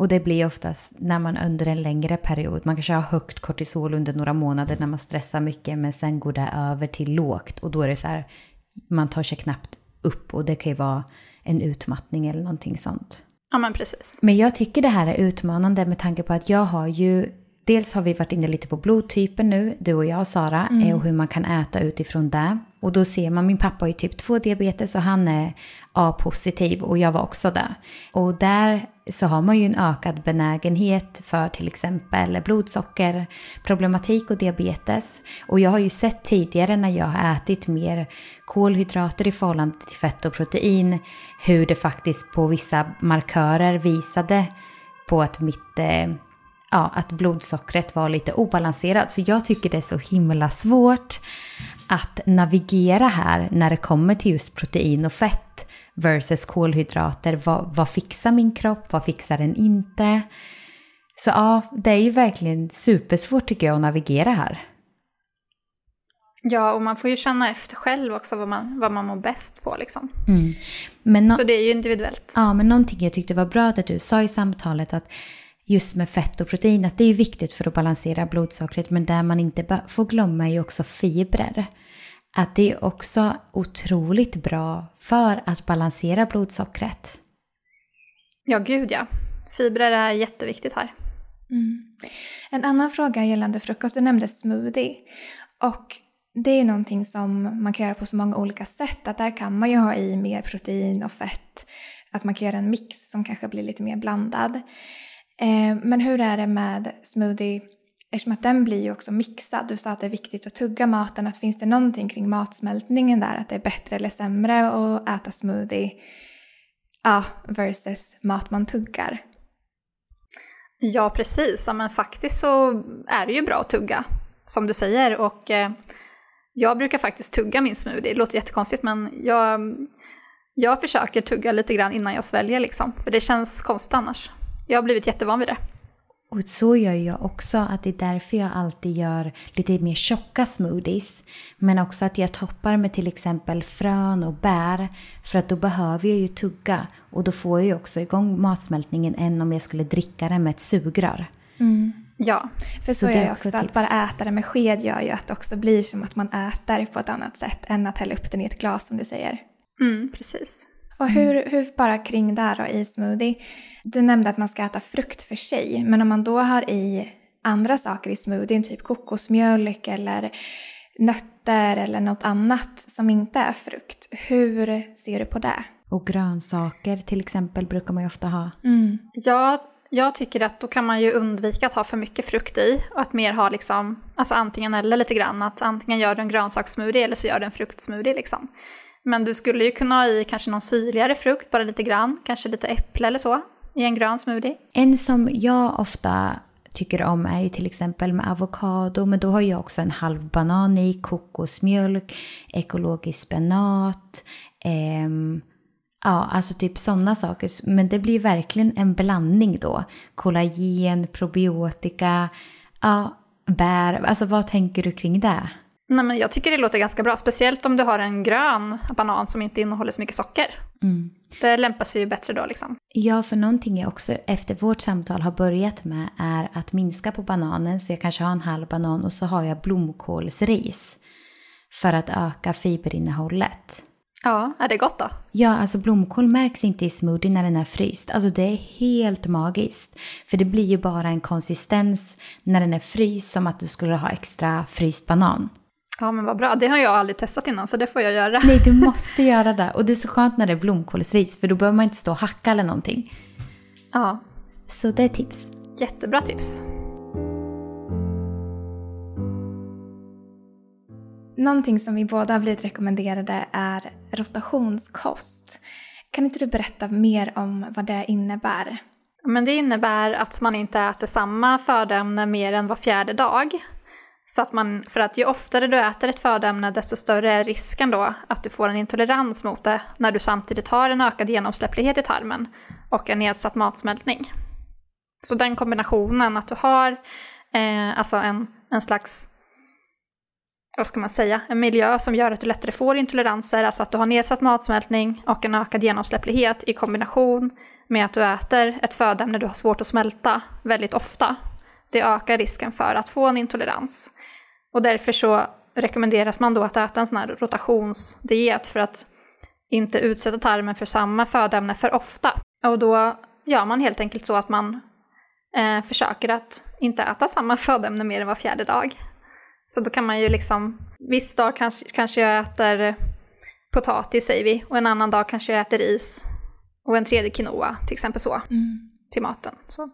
Och det blir oftast när man under en längre period, man kanske har högt kortisol under några månader när man stressar mycket men sen går det över till lågt och då är det så här, man tar sig knappt upp och det kan ju vara en utmattning eller någonting sånt. Ja men precis. Men jag tycker det här är utmanande med tanke på att jag har ju Dels har vi varit inne lite på blodtypen nu, du och jag Sara, mm. och hur man kan äta utifrån det. Och då ser man, min pappa har ju typ 2 diabetes och han är A-positiv och jag var också det. Och där så har man ju en ökad benägenhet för till exempel blodsockerproblematik och diabetes. Och jag har ju sett tidigare när jag har ätit mer kolhydrater i förhållande till fett och protein hur det faktiskt på vissa markörer visade på att mitt eh, ja, att blodsockret var lite obalanserat. Så jag tycker det är så himla svårt att navigera här när det kommer till just protein och fett versus kolhydrater. Vad, vad fixar min kropp? Vad fixar den inte? Så ja, det är ju verkligen supersvårt tycker jag att navigera här. Ja, och man får ju känna efter själv också vad man, vad man mår bäst på. Liksom. Mm. No så det är ju individuellt. Ja, men någonting jag tyckte var bra att du sa i samtalet att just med fett och protein, att det är viktigt för att balansera blodsockret, men där man inte får glömma är ju också fibrer. Att det är också otroligt bra för att balansera blodsockret. Ja, gud ja. Fibrer är jätteviktigt här. Mm. En annan fråga gällande frukost, du nämnde smoothie. Och det är någonting som man kan göra på så många olika sätt. Att där kan man ju ha i mer protein och fett. Att man kan göra en mix som kanske blir lite mer blandad. Eh, men hur är det med smoothie? Eftersom att den blir ju också mixad. Du sa att det är viktigt att tugga maten. Att finns det någonting kring matsmältningen där? Att det är bättre eller sämre att äta smoothie ja, versus mat man tuggar? Ja, precis. Ja, men faktiskt så är det ju bra att tugga, som du säger. Och eh, jag brukar faktiskt tugga min smoothie. Det låter jättekonstigt, men jag, jag försöker tugga lite grann innan jag sväljer, liksom. För det känns konstigt annars. Jag har blivit jättevan vid det. Och så gör jag också, att det är därför jag alltid gör lite mer tjocka smoothies. Men också att jag toppar med till exempel frön och bär. För att då behöver jag ju tugga. Och då får jag ju också igång matsmältningen än om jag skulle dricka det med ett sugrör. Mm. Ja, för så, så gör jag också. Att bara äta det med sked gör ju att det också blir som att man äter på ett annat sätt än att hälla upp den i ett glas som du säger. Mm, precis. Och hur, hur bara kring där då i smoothie. Du nämnde att man ska äta frukt för sig, men om man då har i andra saker i smoothien, typ kokosmjölk eller nötter eller något annat som inte är frukt. Hur ser du på det? Och grönsaker till exempel brukar man ju ofta ha. Mm. Ja, jag tycker att då kan man ju undvika att ha för mycket frukt i och att mer ha liksom, alltså antingen eller lite grann. Att antingen gör du en grönsakssmoothie eller så gör du en fruktsmoothie liksom. Men du skulle ju kunna ha i kanske någon syrligare frukt, bara lite grann. Kanske lite äpple eller så i en grön smoothie. En som jag ofta tycker om är ju till exempel med avokado, men då har jag också en halv banan i, kokosmjölk, ekologisk spenat, ehm, ja, alltså typ sådana saker. Men det blir verkligen en blandning då. Kollagen, probiotika, ja, bär. Alltså vad tänker du kring det? Nej, men jag tycker det låter ganska bra, speciellt om du har en grön banan som inte innehåller så mycket socker. Mm. Det lämpar sig ju bättre då liksom. Ja, för någonting jag också efter vårt samtal har börjat med är att minska på bananen. Så jag kanske har en halv banan och så har jag blomkålsris. För att öka fiberinnehållet. Ja, är det gott då? Ja, alltså blomkål märks inte i smoothie när den är fryst. Alltså det är helt magiskt. För det blir ju bara en konsistens när den är fryst som att du skulle ha extra fryst banan. Ja men vad bra, det har jag aldrig testat innan så det får jag göra. Nej, du måste göra det. Och det är så skönt när det är blomkålsris för då behöver man inte stå och hacka eller någonting. Ja. Så det är tips. Jättebra tips. Någonting som vi båda har blivit rekommenderade är rotationskost. Kan inte du berätta mer om vad det innebär? Men det innebär att man inte äter samma födoämne mer än var fjärde dag. Så att man, för att ju oftare du äter ett födoämne desto större är risken då att du får en intolerans mot det när du samtidigt har en ökad genomsläpplighet i tarmen och en nedsatt matsmältning. Så den kombinationen att du har eh, alltså en, en slags vad ska man säga, en miljö som gör att du lättare får intoleranser, alltså att du har nedsatt matsmältning och en ökad genomsläpplighet i kombination med att du äter ett födoämne du har svårt att smälta väldigt ofta. Det ökar risken för att få en intolerans. Och därför så rekommenderas man då att äta en sån här rotationsdiet för att inte utsätta tarmen för samma födoämne för ofta. Och då gör man helt enkelt så att man eh, försöker att inte äta samma födoämne mer än var fjärde dag. Så då kan man ju liksom, viss dag kanske, kanske jag äter potatis säger vi, och en annan dag kanske jag äter ris. Och en tredje quinoa, till exempel så, mm. till maten. Så,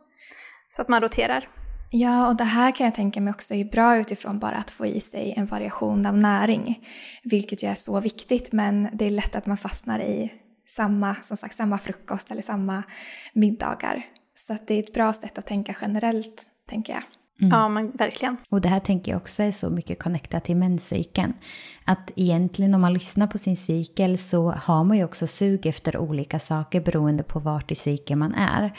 så att man roterar. Ja, och det här kan jag tänka mig också är bra utifrån bara att få i sig en variation av näring. Vilket ju är så viktigt, men det är lätt att man fastnar i samma, som sagt, samma frukost eller samma middagar. Så att det är ett bra sätt att tänka generellt, tänker jag. Mm. Ja, men verkligen. Och det här tänker jag också är så mycket connectat till menscykeln. Att egentligen om man lyssnar på sin cykel så har man ju också sug efter olika saker beroende på vart i cykeln man är.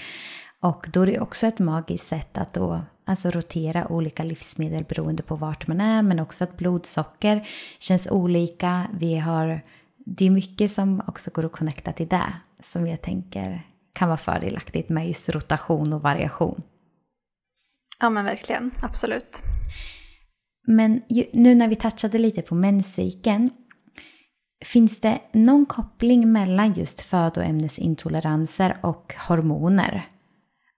Och då är det också ett magiskt sätt att då alltså rotera olika livsmedel beroende på vart man är, men också att blodsocker känns olika. Vi har, det är mycket som också går att connecta till det, som jag tänker kan vara fördelaktigt med just rotation och variation. Ja men verkligen, absolut. Men nu när vi touchade lite på menscykeln, finns det någon koppling mellan just födoämnesintoleranser och hormoner?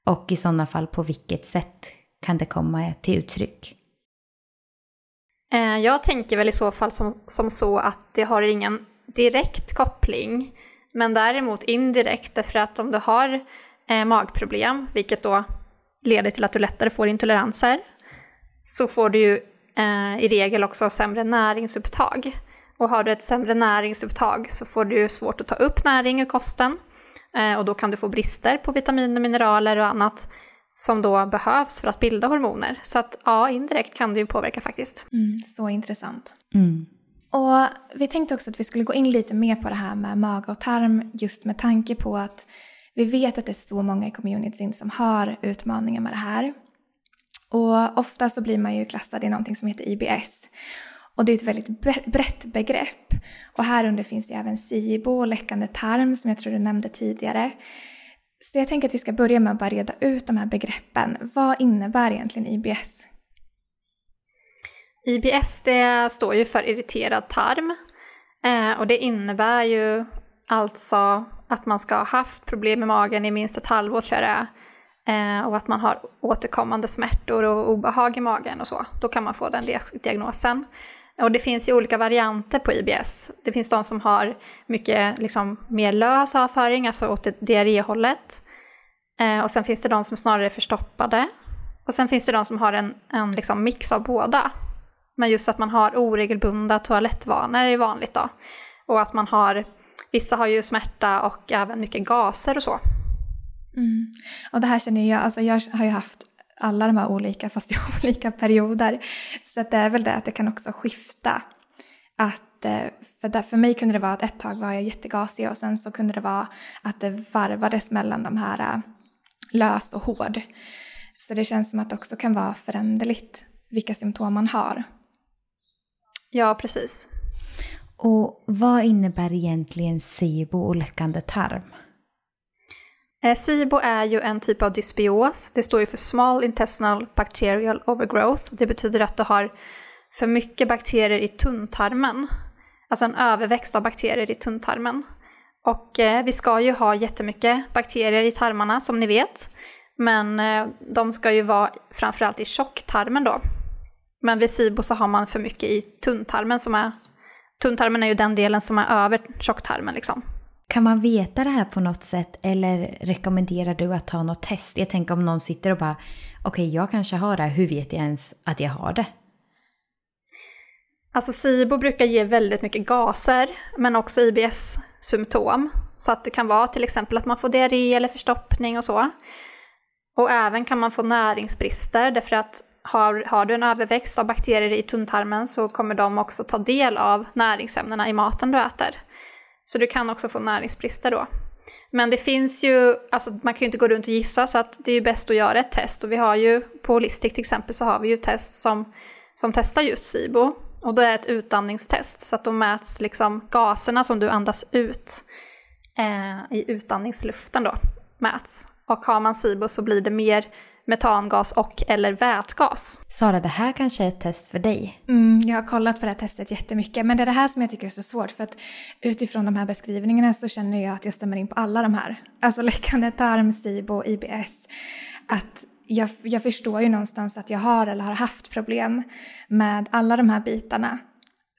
Och i sådana fall på vilket sätt kan det komma till uttryck? Eh, jag tänker väl i så fall som, som så att det har ingen direkt koppling, men däremot indirekt därför att om du har eh, magproblem, vilket då leder till att du lättare får intoleranser, så får du ju eh, i regel också sämre näringsupptag. Och har du ett sämre näringsupptag så får du svårt att ta upp näring ur kosten eh, och då kan du få brister på vitaminer, mineraler och annat som då behövs för att bilda hormoner. Så att ja, indirekt kan det ju påverka faktiskt. Mm, så intressant. Mm. Och vi tänkte också att vi skulle gå in lite mer på det här med mage och tarm just med tanke på att vi vet att det är så många i communityn som har utmaningar med det här. Och ofta så blir man ju klassad i någonting som heter IBS. Och det är ett väldigt brett begrepp. Och här under finns ju även SIBO, läckande tarm som jag tror du nämnde tidigare. Så jag tänker att vi ska börja med att bara reda ut de här begreppen. Vad innebär egentligen IBS? IBS det står ju för irriterad tarm. Eh, och det innebär ju alltså att man ska ha haft problem med magen i minst ett halvår tror jag det är. Eh, och att man har återkommande smärtor och obehag i magen och så. Då kan man få den diagnosen. Och det finns ju olika varianter på IBS. Det finns de som har mycket liksom, mer lös avföring, alltså åt diarréhållet. Eh, och sen finns det de som snarare är förstoppade. Och sen finns det de som har en, en liksom, mix av båda. Men just att man har oregelbundna toalettvanor är vanligt då. Och att man har, vissa har ju smärta och även mycket gaser och så. Mm. Och det här känner jag, alltså jag har ju haft alla de här olika, fast i olika perioder. Så att det är väl det att det kan också skifta. Att, eh, för, där, för mig kunde det vara att ett tag var jag jättegasig och sen så kunde det vara att det varvades mellan de här eh, lös och hård. Så det känns som att det också kan vara föränderligt vilka symptom man har. Ja, precis. Och vad innebär egentligen SIBO och läckande tarm? Eh, SIBO är ju en typ av dysbios. Det står ju för Small Intestinal Bacterial Overgrowth. Det betyder att du har för mycket bakterier i tunntarmen. Alltså en överväxt av bakterier i tunntarmen. Och eh, vi ska ju ha jättemycket bakterier i tarmarna som ni vet. Men eh, de ska ju vara framförallt i tjocktarmen då. Men vid SIBO så har man för mycket i tunntarmen som är... Tunntarmen är ju den delen som är över tjocktarmen liksom. Kan man veta det här på något sätt eller rekommenderar du att ta något test? Jag tänker om någon sitter och bara, okej okay, jag kanske har det här, hur vet jag ens att jag har det? Alltså SIBO brukar ge väldigt mycket gaser, men också IBS-symptom. Så att det kan vara till exempel att man får diarré eller förstoppning och så. Och även kan man få näringsbrister därför att har, har du en överväxt av bakterier i tunntarmen så kommer de också ta del av näringsämnena i maten du äter. Så du kan också få näringsbrister då. Men det finns ju, alltså man kan ju inte gå runt och gissa så att det är ju bäst att göra ett test. Och vi har ju på Holistic till exempel så har vi ju test som, som testar just SIBO. Och då är det ett utandningstest så att då mäts liksom gaserna som du andas ut eh, i utandningsluften då mäts. Och har man SIBO så blir det mer metangas och eller vätgas. Sara, det här kanske är ett test för dig? Mm, jag har kollat på det här testet jättemycket, men det är det här som jag tycker är så svårt för att utifrån de här beskrivningarna så känner jag att jag stämmer in på alla de här. Alltså läckande tarm, SIBO, IBS. Att jag, jag förstår ju någonstans att jag har eller har haft problem med alla de här bitarna.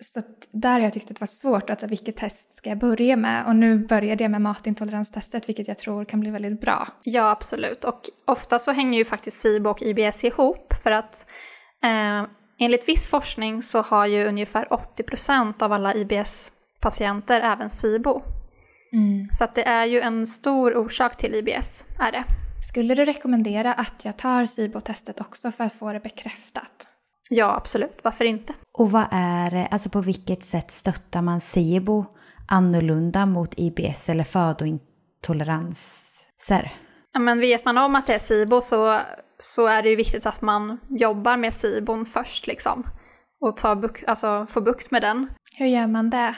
Så där har jag tyckt att det varit svårt, att vilket test ska jag börja med? Och nu började jag med matintoleranstestet, vilket jag tror kan bli väldigt bra. Ja, absolut. Och ofta så hänger ju faktiskt SIBO och IBS ihop, för att eh, enligt viss forskning så har ju ungefär 80% av alla IBS-patienter även SIBO. Mm. Så att det är ju en stor orsak till IBS, är det. Skulle du rekommendera att jag tar SIBO-testet också för att få det bekräftat? Ja, absolut. Varför inte? Och vad är alltså på vilket sätt stöttar man SIBO annorlunda mot IBS eller födointoleranser? Ja, men vet man om att det är SIBO så, så är det ju viktigt att man jobbar med SIBOn först liksom. Och ta buk, alltså, få bukt med den. Hur gör man det?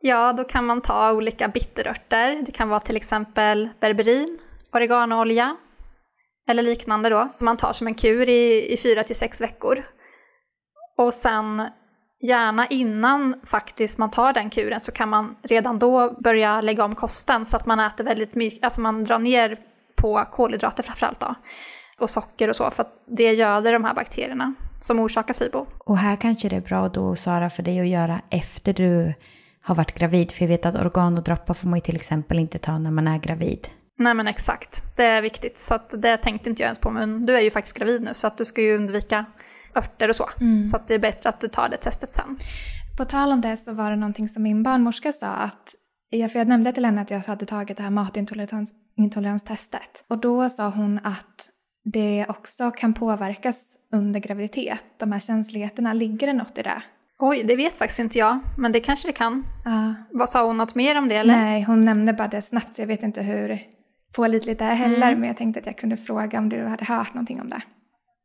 Ja, då kan man ta olika bitterörter. Det kan vara till exempel berberin, oreganoolja eller liknande då, som man tar som en kur i, i fyra till sex veckor. Och sen gärna innan faktiskt man tar den kuren så kan man redan då börja lägga om kosten så att man äter väldigt mycket, alltså man drar ner på kolhydrater framförallt då. Och socker och så för att det göder de här bakterierna som orsakar SIBO. Och här kanske det är bra då Sara för dig att göra efter du har varit gravid. För jag vet att organ och droppar får man ju till exempel inte ta när man är gravid. Nej men exakt, det är viktigt. Så att det tänkte inte jag ens på. Men du är ju faktiskt gravid nu så att du ska ju undvika örter och så. Mm. Så att det är bättre att du tar det testet sen. På tal om det så var det någonting som min barnmorska sa att för jag nämnde till henne att jag hade tagit det här matintoleranstestet. Och då sa hon att det också kan påverkas under graviditet. De här känsligheterna, ligger det något i det? Oj, det vet faktiskt inte jag, men det kanske det kan. Uh. Vad sa hon något mer om det eller? Nej, hon nämnde bara det snabbt så jag vet inte hur pålitligt det är heller. Mm. Men jag tänkte att jag kunde fråga om du hade hört någonting om det.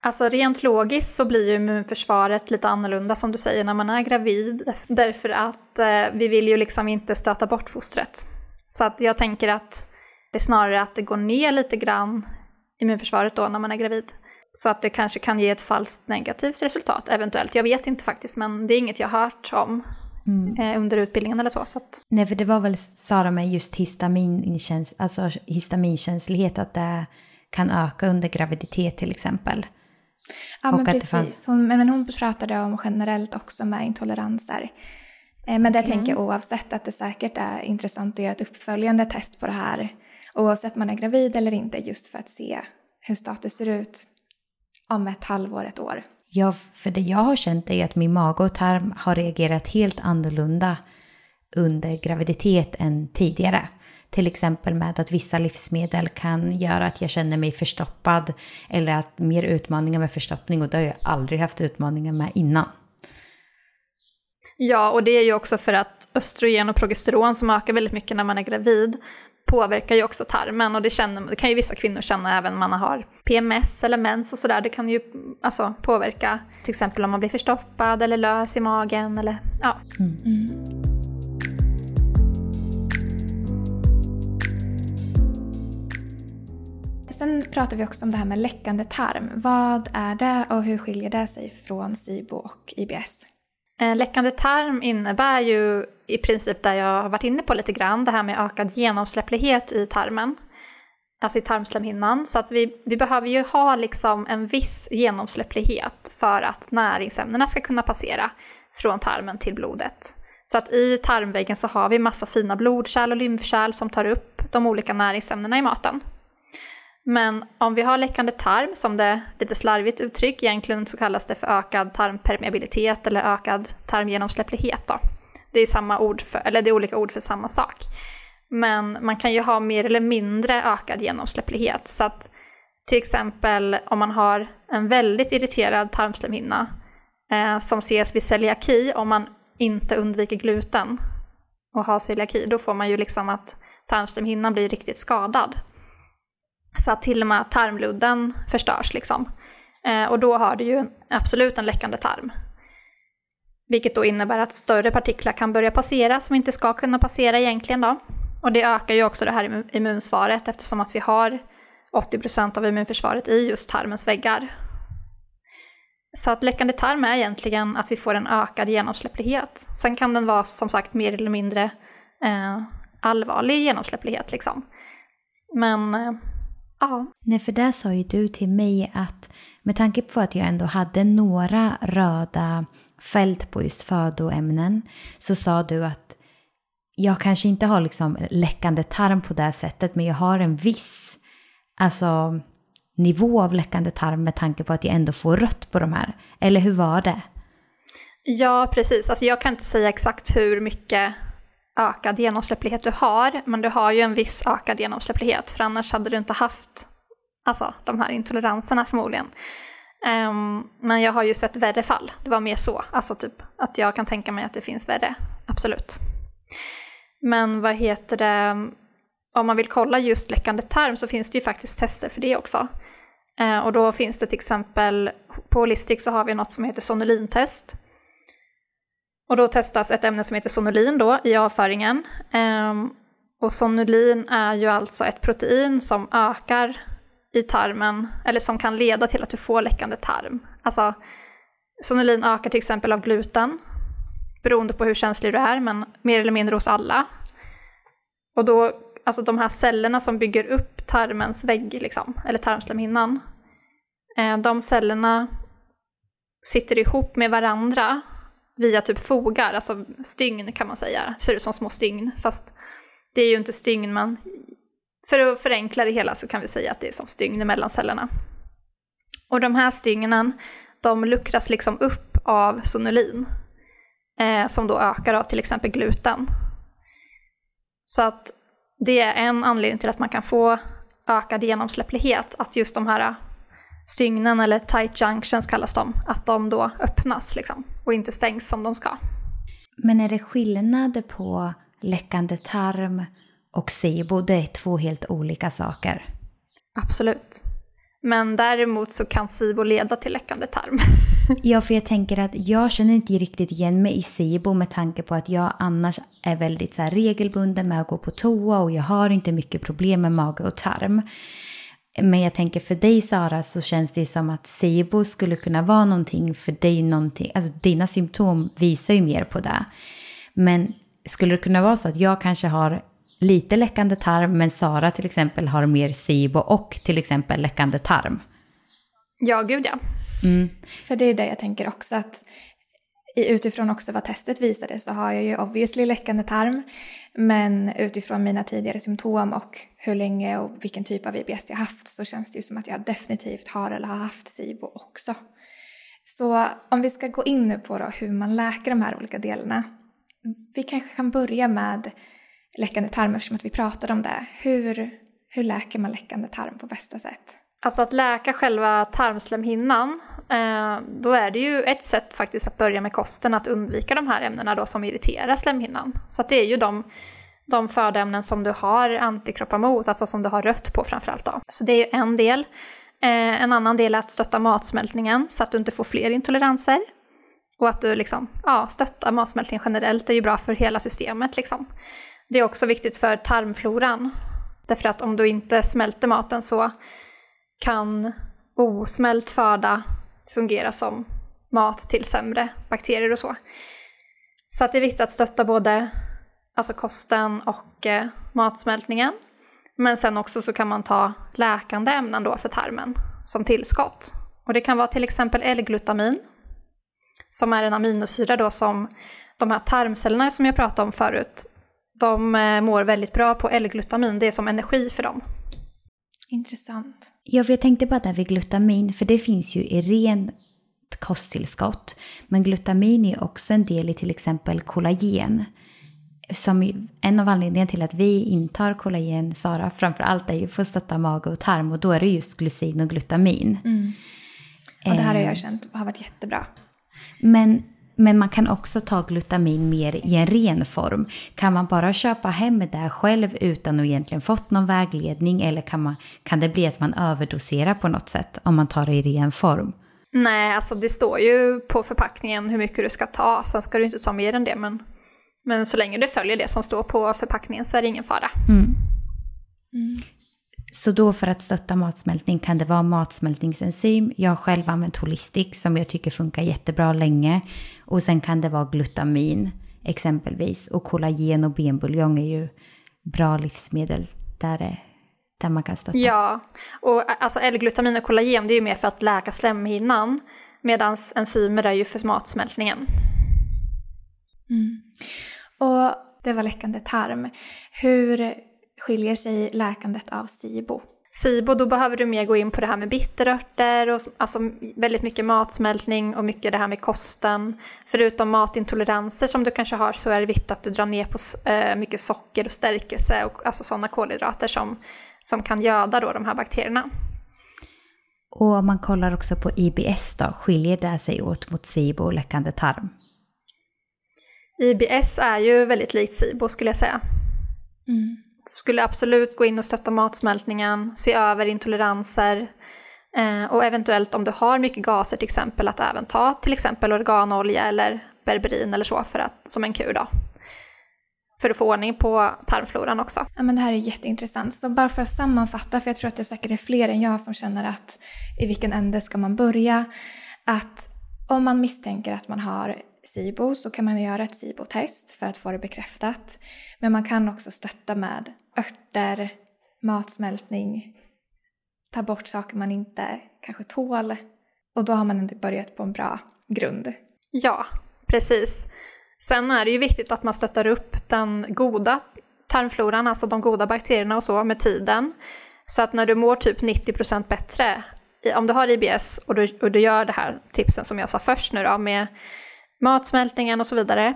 Alltså rent logiskt så blir ju immunförsvaret lite annorlunda som du säger när man är gravid. Därför att eh, vi vill ju liksom inte stöta bort fostret. Så att jag tänker att det är snarare att det går ner lite grann immunförsvaret då när man är gravid. Så att det kanske kan ge ett falskt negativt resultat eventuellt. Jag vet inte faktiskt men det är inget jag har hört om mm. eh, under utbildningen eller så. så att... Nej för det var väl Sara med just histaminkäns alltså histaminkänslighet att det kan öka under graviditet till exempel. Ja, men precis. Fanns... Hon, men hon pratade om generellt också med intoleranser. Eh, men det mm. tänker jag oavsett att det säkert är intressant att göra ett uppföljande test på det här. Oavsett om man är gravid eller inte, just för att se hur status ser ut om ett halvår, ett år. Ja, för det jag har känt är att min mage och tarm har reagerat helt annorlunda under graviditet än tidigare. Till exempel med att vissa livsmedel kan göra att jag känner mig förstoppad eller att mer utmaningar med förstoppning och det har jag aldrig haft utmaningar med innan. Ja, och det är ju också för att östrogen och progesteron som ökar väldigt mycket när man är gravid påverkar ju också tarmen och det, känner, det kan ju vissa kvinnor känna även om man har PMS eller mens och sådär. Det kan ju alltså, påverka till exempel om man blir förstoppad eller lös i magen eller ja. Mm. Mm. Sen pratar vi också om det här med läckande tarm. Vad är det och hur skiljer det sig från SIBO och IBS? Eh, läckande tarm innebär ju i princip det jag har varit inne på lite grann, det här med ökad genomsläpplighet i tarmen. Alltså i tarmslemhinnan. Så att vi, vi behöver ju ha liksom en viss genomsläpplighet för att näringsämnena ska kunna passera från tarmen till blodet. Så att i tarmväggen så har vi massa fina blodkärl och lymfkärl som tar upp de olika näringsämnena i maten. Men om vi har läckande tarm, som det lite slarvigt uttryck, egentligen så kallas det för ökad tarmpermeabilitet eller ökad tarmgenomsläpplighet. Då. Det är, samma ord för, eller det är olika ord för samma sak. Men man kan ju ha mer eller mindre ökad genomsläpplighet. Så att till exempel om man har en väldigt irriterad tarmslemhinna eh, som ses vid celiaki, om man inte undviker gluten och har celiaki, då får man ju liksom att tarmslemhinnan blir riktigt skadad. Så att till och med tarmludden förstörs liksom. Eh, och då har du ju absolut en läckande tarm. Vilket då innebär att större partiklar kan börja passera som inte ska kunna passera egentligen då. Och det ökar ju också det här immunsvaret eftersom att vi har 80% av immunförsvaret i just tarmens väggar. Så att läckande tarm är egentligen att vi får en ökad genomsläpplighet. Sen kan den vara som sagt mer eller mindre eh, allvarlig genomsläpplighet liksom. Men eh, Ja. Nej, för där sa ju du till mig att med tanke på att jag ändå hade några röda fält på just födoämnen så sa du att jag kanske inte har liksom läckande tarm på det sättet men jag har en viss alltså, nivå av läckande tarm med tanke på att jag ändå får rött på de här. Eller hur var det? Ja, precis. Alltså jag kan inte säga exakt hur mycket ökad genomsläpplighet du har, men du har ju en viss ökad genomsläpplighet, för annars hade du inte haft alltså, de här intoleranserna förmodligen. Um, men jag har ju sett värre fall, det var mer så, alltså typ att jag kan tänka mig att det finns värre, absolut. Men vad heter det, om man vill kolla just läckande tarm så finns det ju faktiskt tester för det också. Uh, och då finns det till exempel, på Holistic så har vi något som heter sonolintest. Och då testas ett ämne som heter sonulin då i avföringen. Ehm, och sonulin är ju alltså ett protein som ökar i tarmen, eller som kan leda till att du får läckande tarm. Alltså, sonulin ökar till exempel av gluten, beroende på hur känslig du är, men mer eller mindre hos alla. Och då, alltså de här cellerna som bygger upp tarmens vägg, liksom, eller tarmslemhinnan, eh, de cellerna sitter ihop med varandra via typ fogar, alltså stygn kan man säga. Ser ut som små stygn, fast det är ju inte stygn, man... för att förenkla det hela så kan vi säga att det är som stygn mellan cellerna. Och de här stygnen, de luckras liksom upp av sonulin, eh, som då ökar av till exempel gluten. Så att det är en anledning till att man kan få ökad genomsläpplighet, att just de här stygnen, eller tight junctions kallas de, att de då öppnas liksom, och inte stängs som de ska. Men är det skillnad på läckande tarm och SIBO? Det är två helt olika saker. Absolut. Men däremot så kan SIBO leda till läckande tarm. ja, för jag tänker att jag känner inte riktigt igen mig i SIBO med tanke på att jag annars är väldigt så regelbunden med att gå på toa och jag har inte mycket problem med mage och tarm. Men jag tänker för dig Sara så känns det som att SIBO skulle kunna vara någonting för dig. Någonting, alltså dina symptom visar ju mer på det. Men skulle det kunna vara så att jag kanske har lite läckande tarm men Sara till exempel har mer SIBO och till exempel läckande tarm? Ja, gud ja. Mm. För det är det jag tänker också att utifrån också vad testet visade så har jag ju obviously läckande tarm. Men utifrån mina tidigare symptom och hur länge och vilken typ av IBS jag haft så känns det ju som att jag definitivt har eller har haft SIBO också. Så om vi ska gå in nu på då hur man läker de här olika delarna vi kanske kan börja med läckande tarm eftersom att vi pratade om det. Hur, hur läker man läckande tarm på bästa sätt? Alltså att läka själva tarmslemhinnan, eh, då är det ju ett sätt faktiskt att börja med kosten, att undvika de här ämnena då som irriterar slemhinnan. Så att det är ju de, de födoämnen som du har antikroppar mot, alltså som du har rött på framförallt då. Så det är ju en del. Eh, en annan del är att stötta matsmältningen så att du inte får fler intoleranser. Och att du liksom, ja, stöttar matsmältningen generellt är ju bra för hela systemet liksom. Det är också viktigt för tarmfloran. Därför att om du inte smälter maten så kan osmält föda fungera som mat till sämre bakterier och så. Så att det är viktigt att stötta både alltså kosten och eh, matsmältningen. Men sen också så kan man ta läkande ämnen då för tarmen som tillskott. Och det kan vara till exempel L-glutamin som är en aminosyra då som de här tarmcellerna som jag pratade om förut, de eh, mår väldigt bra på L-glutamin, det är som energi för dem. Intressant. Ja, för jag tänkte bara där vid glutamin, för det finns ju i ren kosttillskott. Men glutamin är också en del i till exempel kollagen. Som en av anledningarna till att vi intar kollagen, Sara, framför allt är ju för att stötta mage och tarm och då är det just glycin och glutamin. Mm. Och det här har jag eh. känt har varit jättebra. Men, men man kan också ta glutamin mer i en ren form. Kan man bara köpa hem det själv utan att egentligen fått någon vägledning eller kan, man, kan det bli att man överdoserar på något sätt om man tar det i ren form? Nej, alltså det står ju på förpackningen hur mycket du ska ta. Sen ska du inte ta mer än det, men, men så länge du följer det som står på förpackningen så är det ingen fara. Mm. Mm. Så då för att stötta matsmältning kan det vara matsmältningsenzym. Jag har själv använt Holistic som jag tycker funkar jättebra länge. Och sen kan det vara glutamin exempelvis. Och kollagen och benbuljong är ju bra livsmedel där, det, där man kan stötta. Ja, och alltså L-glutamin och kollagen det är ju mer för att läka slemhinnan. Medan enzymer är ju för matsmältningen. Mm. Och det var läckande tarm. Hur skiljer sig läkandet av SIBO? SIBO, då behöver du mer gå in på det här med bitterörter och alltså väldigt mycket matsmältning och mycket det här med kosten. Förutom matintoleranser som du kanske har så är det viktigt att du drar ner på eh, mycket socker och stärkelse och alltså sådana kolhydrater som, som kan göda då de här bakterierna. Och om man kollar också på IBS då, skiljer det sig åt mot SIBO och läckande tarm? IBS är ju väldigt likt SIBO skulle jag säga. Mm skulle absolut gå in och stötta matsmältningen, se över intoleranser eh, och eventuellt om du har mycket gaser till exempel att även ta till exempel organolja eller berberin eller så för att, som en kur då. För att få ordning på tarmfloran också. Ja, men det här är jätteintressant. Så bara för att sammanfatta, för jag tror att det säkert är fler än jag som känner att i vilken ände ska man börja? Att om man misstänker att man har SIBO så kan man göra ett SIBO-test för att få det bekräftat. Men man kan också stötta med örter, matsmältning, ta bort saker man inte kanske tål. Och då har man ändå börjat på en bra grund. Ja, precis. Sen är det ju viktigt att man stöttar upp den goda tarmfloran, alltså de goda bakterierna och så med tiden. Så att när du mår typ 90% bättre, om du har IBS och du, och du gör det här tipsen som jag sa först nu då med matsmältningen och så vidare.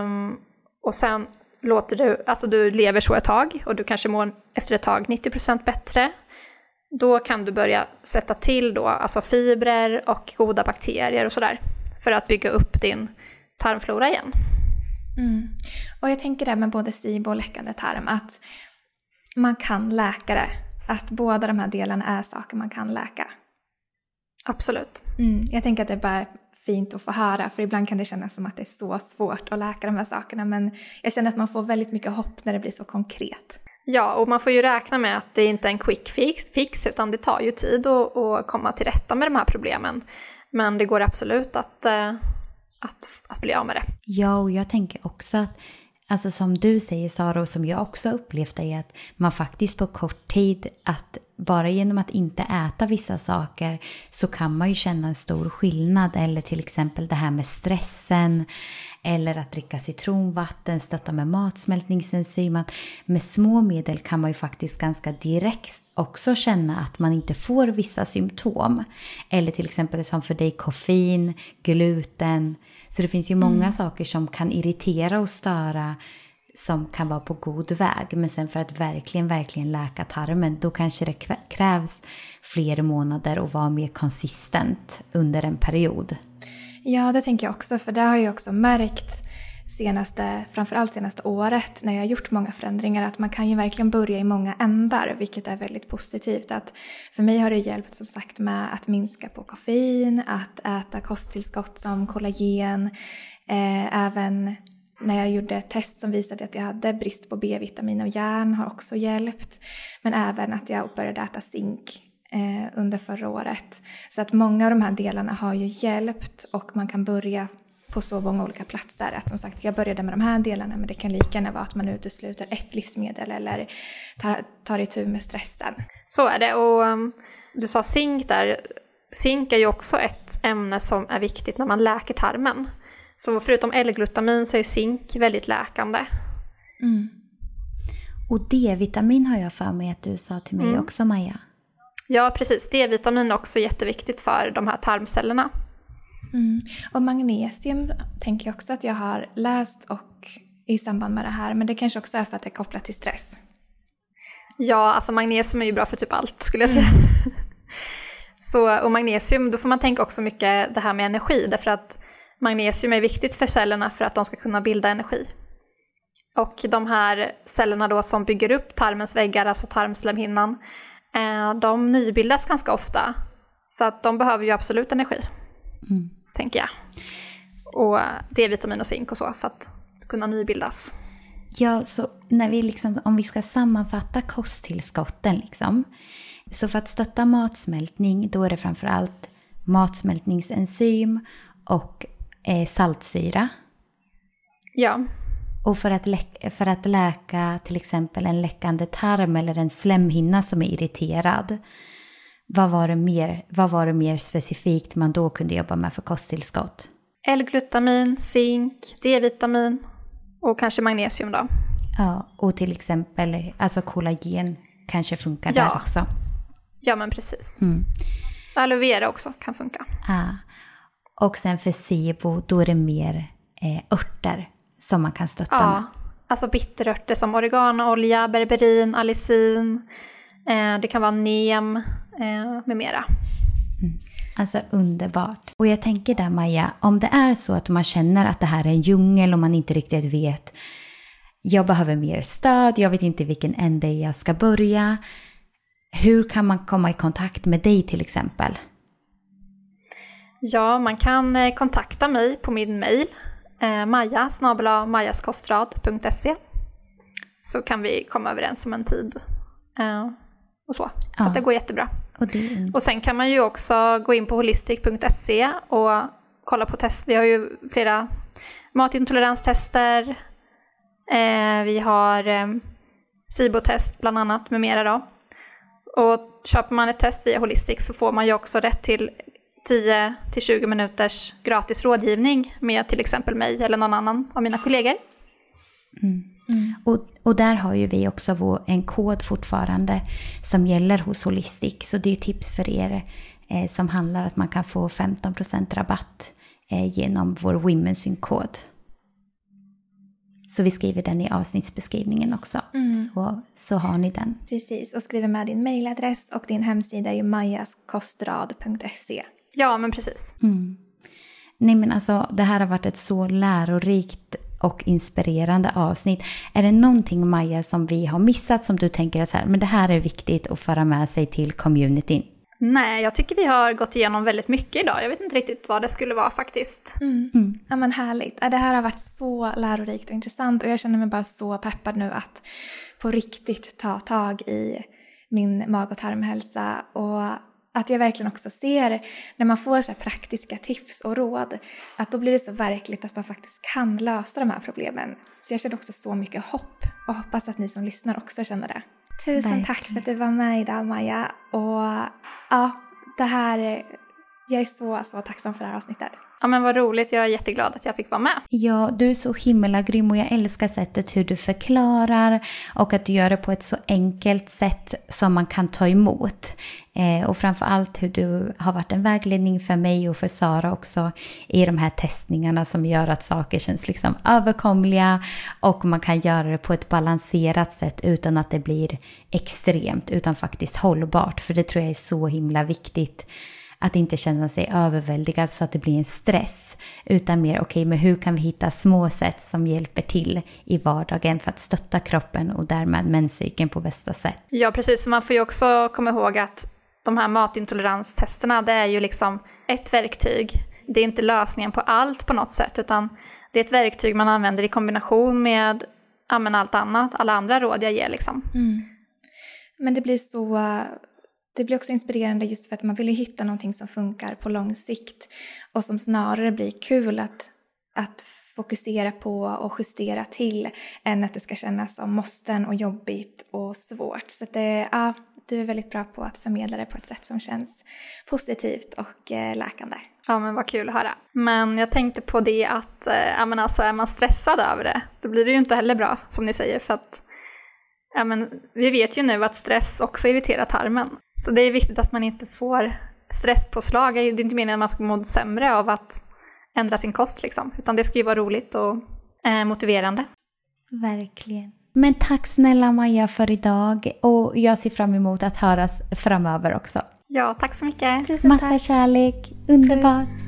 Um, och sen låter du, alltså du lever så ett tag och du kanske mår efter ett tag 90% bättre. Då kan du börja sätta till då, alltså fibrer och goda bakterier och sådär. För att bygga upp din tarmflora igen. Mm. Och jag tänker det med både SIBO och läckande tarm, att man kan läka det. Att båda de här delarna är saker man kan läka. Absolut. Mm. Jag tänker att det är bara fint att få höra, för ibland kan det kännas som att det är så svårt att läka de här sakerna, men jag känner att man får väldigt mycket hopp när det blir så konkret. Ja, och man får ju räkna med att det inte är en quick fix, utan det tar ju tid att, att komma till rätta med de här problemen. Men det går absolut att, eh, att, att bli av med det. Ja, och jag tänker också att Alltså som du säger Sara och som jag också upplevt är att man faktiskt på kort tid att bara genom att inte äta vissa saker så kan man ju känna en stor skillnad. Eller till exempel det här med stressen. Eller att dricka citronvatten, stötta med matsmältningsenzym. Med små medel kan man ju faktiskt ganska direkt också känna att man inte får vissa symptom. Eller till exempel som för dig koffein, gluten. Så det finns ju många mm. saker som kan irritera och störa som kan vara på god väg. Men sen för att verkligen, verkligen läka tarmen, då kanske det krävs fler månader och vara mer konsistent under en period. Ja, det tänker jag också, för det har jag också märkt senaste, framförallt senaste året när jag har gjort många förändringar att man kan ju verkligen börja i många ändar vilket är väldigt positivt. Att för mig har det hjälpt som sagt med att minska på koffein, att äta kosttillskott som kollagen, eh, även när jag gjorde ett test som visade att jag hade brist på B-vitamin och järn har också hjälpt. Men även att jag började äta zink eh, under förra året. Så att många av de här delarna har ju hjälpt och man kan börja på så många olika platser. Att som sagt, jag började med de här delarna men det kan lika gärna vara att man utesluter ett livsmedel eller tar, tar itu med stressen. Så är det och um, du sa zink där. Zink är ju också ett ämne som är viktigt när man läker tarmen. Så förutom L-glutamin så är zink väldigt läkande. Mm. Och D-vitamin har jag för mig att du sa till mig mm. också Maja. Ja precis, D-vitamin är också jätteviktigt för de här tarmcellerna. Mm. Och magnesium tänker jag också att jag har läst och i samband med det här, men det kanske också är för att det är kopplat till stress. Ja, alltså magnesium är ju bra för typ allt skulle jag säga. Mm. Så, och magnesium, då får man tänka också mycket det här med energi, därför att magnesium är viktigt för cellerna för att de ska kunna bilda energi. Och de här cellerna då som bygger upp tarmens väggar, alltså tarmslemhinnan, eh, de nybildas ganska ofta. Så att de behöver ju absolut energi, mm. tänker jag. Och D-vitamin och zink och så för att kunna nybildas. Ja, så när vi liksom, om vi ska sammanfatta kosttillskotten liksom. Så för att stötta matsmältning, då är det framförallt matsmältningsenzym och eh, saltsyra. Ja. Och för att, för att läka till exempel en läckande tarm eller en slemhinna som är irriterad. Vad var det mer, vad var det mer specifikt man då kunde jobba med för kosttillskott? L-glutamin, zink, D-vitamin och kanske magnesium då. Ja, och till exempel alltså kollagen kanske funkar ja. där också. Ja, men precis. Mm. Aloe vera också kan funka. Ja. Och sen för SIBO, då är det mer eh, örter som man kan stötta ja, med. Alltså bitterörter som oreganoolja, berberin, allicin, eh, det kan vara nem eh, med mera. Mm. Alltså underbart. Och jag tänker där Maja, om det är så att man känner att det här är en djungel och man inte riktigt vet, jag behöver mer stöd, jag vet inte vilken ände jag ska börja. Hur kan man komma i kontakt med dig till exempel? Ja, man kan eh, kontakta mig på min mejl, eh, maja majaskostrad.se så kan vi komma överens om en tid eh, och så. Så ja. det går jättebra. Och, det... och sen kan man ju också gå in på holistic.se och kolla på test. Vi har ju flera matintoleranstester, eh, vi har eh, SIBO-test bland annat med mera då. Och köper man ett test via Holistic så får man ju också rätt till 10 till 20 minuters gratis rådgivning med till exempel mig eller någon annan av mina kollegor. Mm. Mm. Och, och där har ju vi också vår, en kod fortfarande som gäller hos Holistic. Så det är tips för er eh, som handlar att man kan få 15% rabatt eh, genom vår Womensyn-kod. Så vi skriver den i avsnittsbeskrivningen också. Mm. Så, så har ni den. Precis, och skriver med din mailadress och din hemsida är ju majaskostrad.se. Ja, men precis. Mm. Nej men alltså det här har varit ett så lärorikt och inspirerande avsnitt. Är det någonting Maja som vi har missat som du tänker att så här, men det här är viktigt att föra med sig till communityn? Nej, jag tycker vi har gått igenom väldigt mycket idag. Jag vet inte riktigt vad det skulle vara faktiskt. Mm. Mm. Ja men härligt. Det här har varit så lärorikt och intressant och jag känner mig bara så peppad nu att på riktigt ta tag i min mag och tarmhälsa och att jag verkligen också ser när man får så praktiska tips och råd, att då blir det så verkligt att man faktiskt kan lösa de här problemen. Så jag känner också så mycket hopp och hoppas att ni som lyssnar också känner det. Tusen Verkligen. tack för att du var med idag Maja. Och ja, det här, jag är så, så tacksam för det här avsnittet. Ja men vad roligt, jag är jätteglad att jag fick vara med. Ja, du är så himla grym och jag älskar sättet hur du förklarar och att du gör det på ett så enkelt sätt som man kan ta emot. Eh, och framför allt hur du har varit en vägledning för mig och för Sara också i de här testningarna som gör att saker känns liksom överkomliga och man kan göra det på ett balanserat sätt utan att det blir extremt utan faktiskt hållbart. För det tror jag är så himla viktigt att inte känna sig överväldigad så att det blir en stress. Utan mer, okej, okay, men hur kan vi hitta små sätt som hjälper till i vardagen för att stötta kroppen och därmed menscykeln på bästa sätt. Ja, precis. Man får ju också komma ihåg att de här matintoleranstesterna, det är ju liksom ett verktyg. Det är inte lösningen på allt på något sätt, utan det är ett verktyg man använder i kombination med ja, allt annat, alla andra råd jag ger. Liksom. Mm. Men det blir så det blir också inspirerande just för att man vill hitta någonting som funkar på lång sikt och som snarare blir kul att, att fokusera på och justera till än att det ska kännas som måsten och jobbigt och svårt. Så det, ja, du är väldigt bra på att förmedla det på ett sätt som känns positivt och eh, läkande. Ja men vad kul att höra. Men jag tänkte på det att eh, ja, men alltså, är man stressad över det då blir det ju inte heller bra som ni säger för att ja, men, vi vet ju nu att stress också irriterar tarmen. Så det är viktigt att man inte får stresspåslag. Det är inte meningen att man ska må sämre av att ändra sin kost liksom. Utan det ska ju vara roligt och eh, motiverande. Verkligen. Men tack snälla Maja för idag och jag ser fram emot att höras framöver också. Ja, tack så mycket. Tusen Massa tack. kärlek, underbart.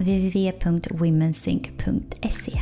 www.womensync.se.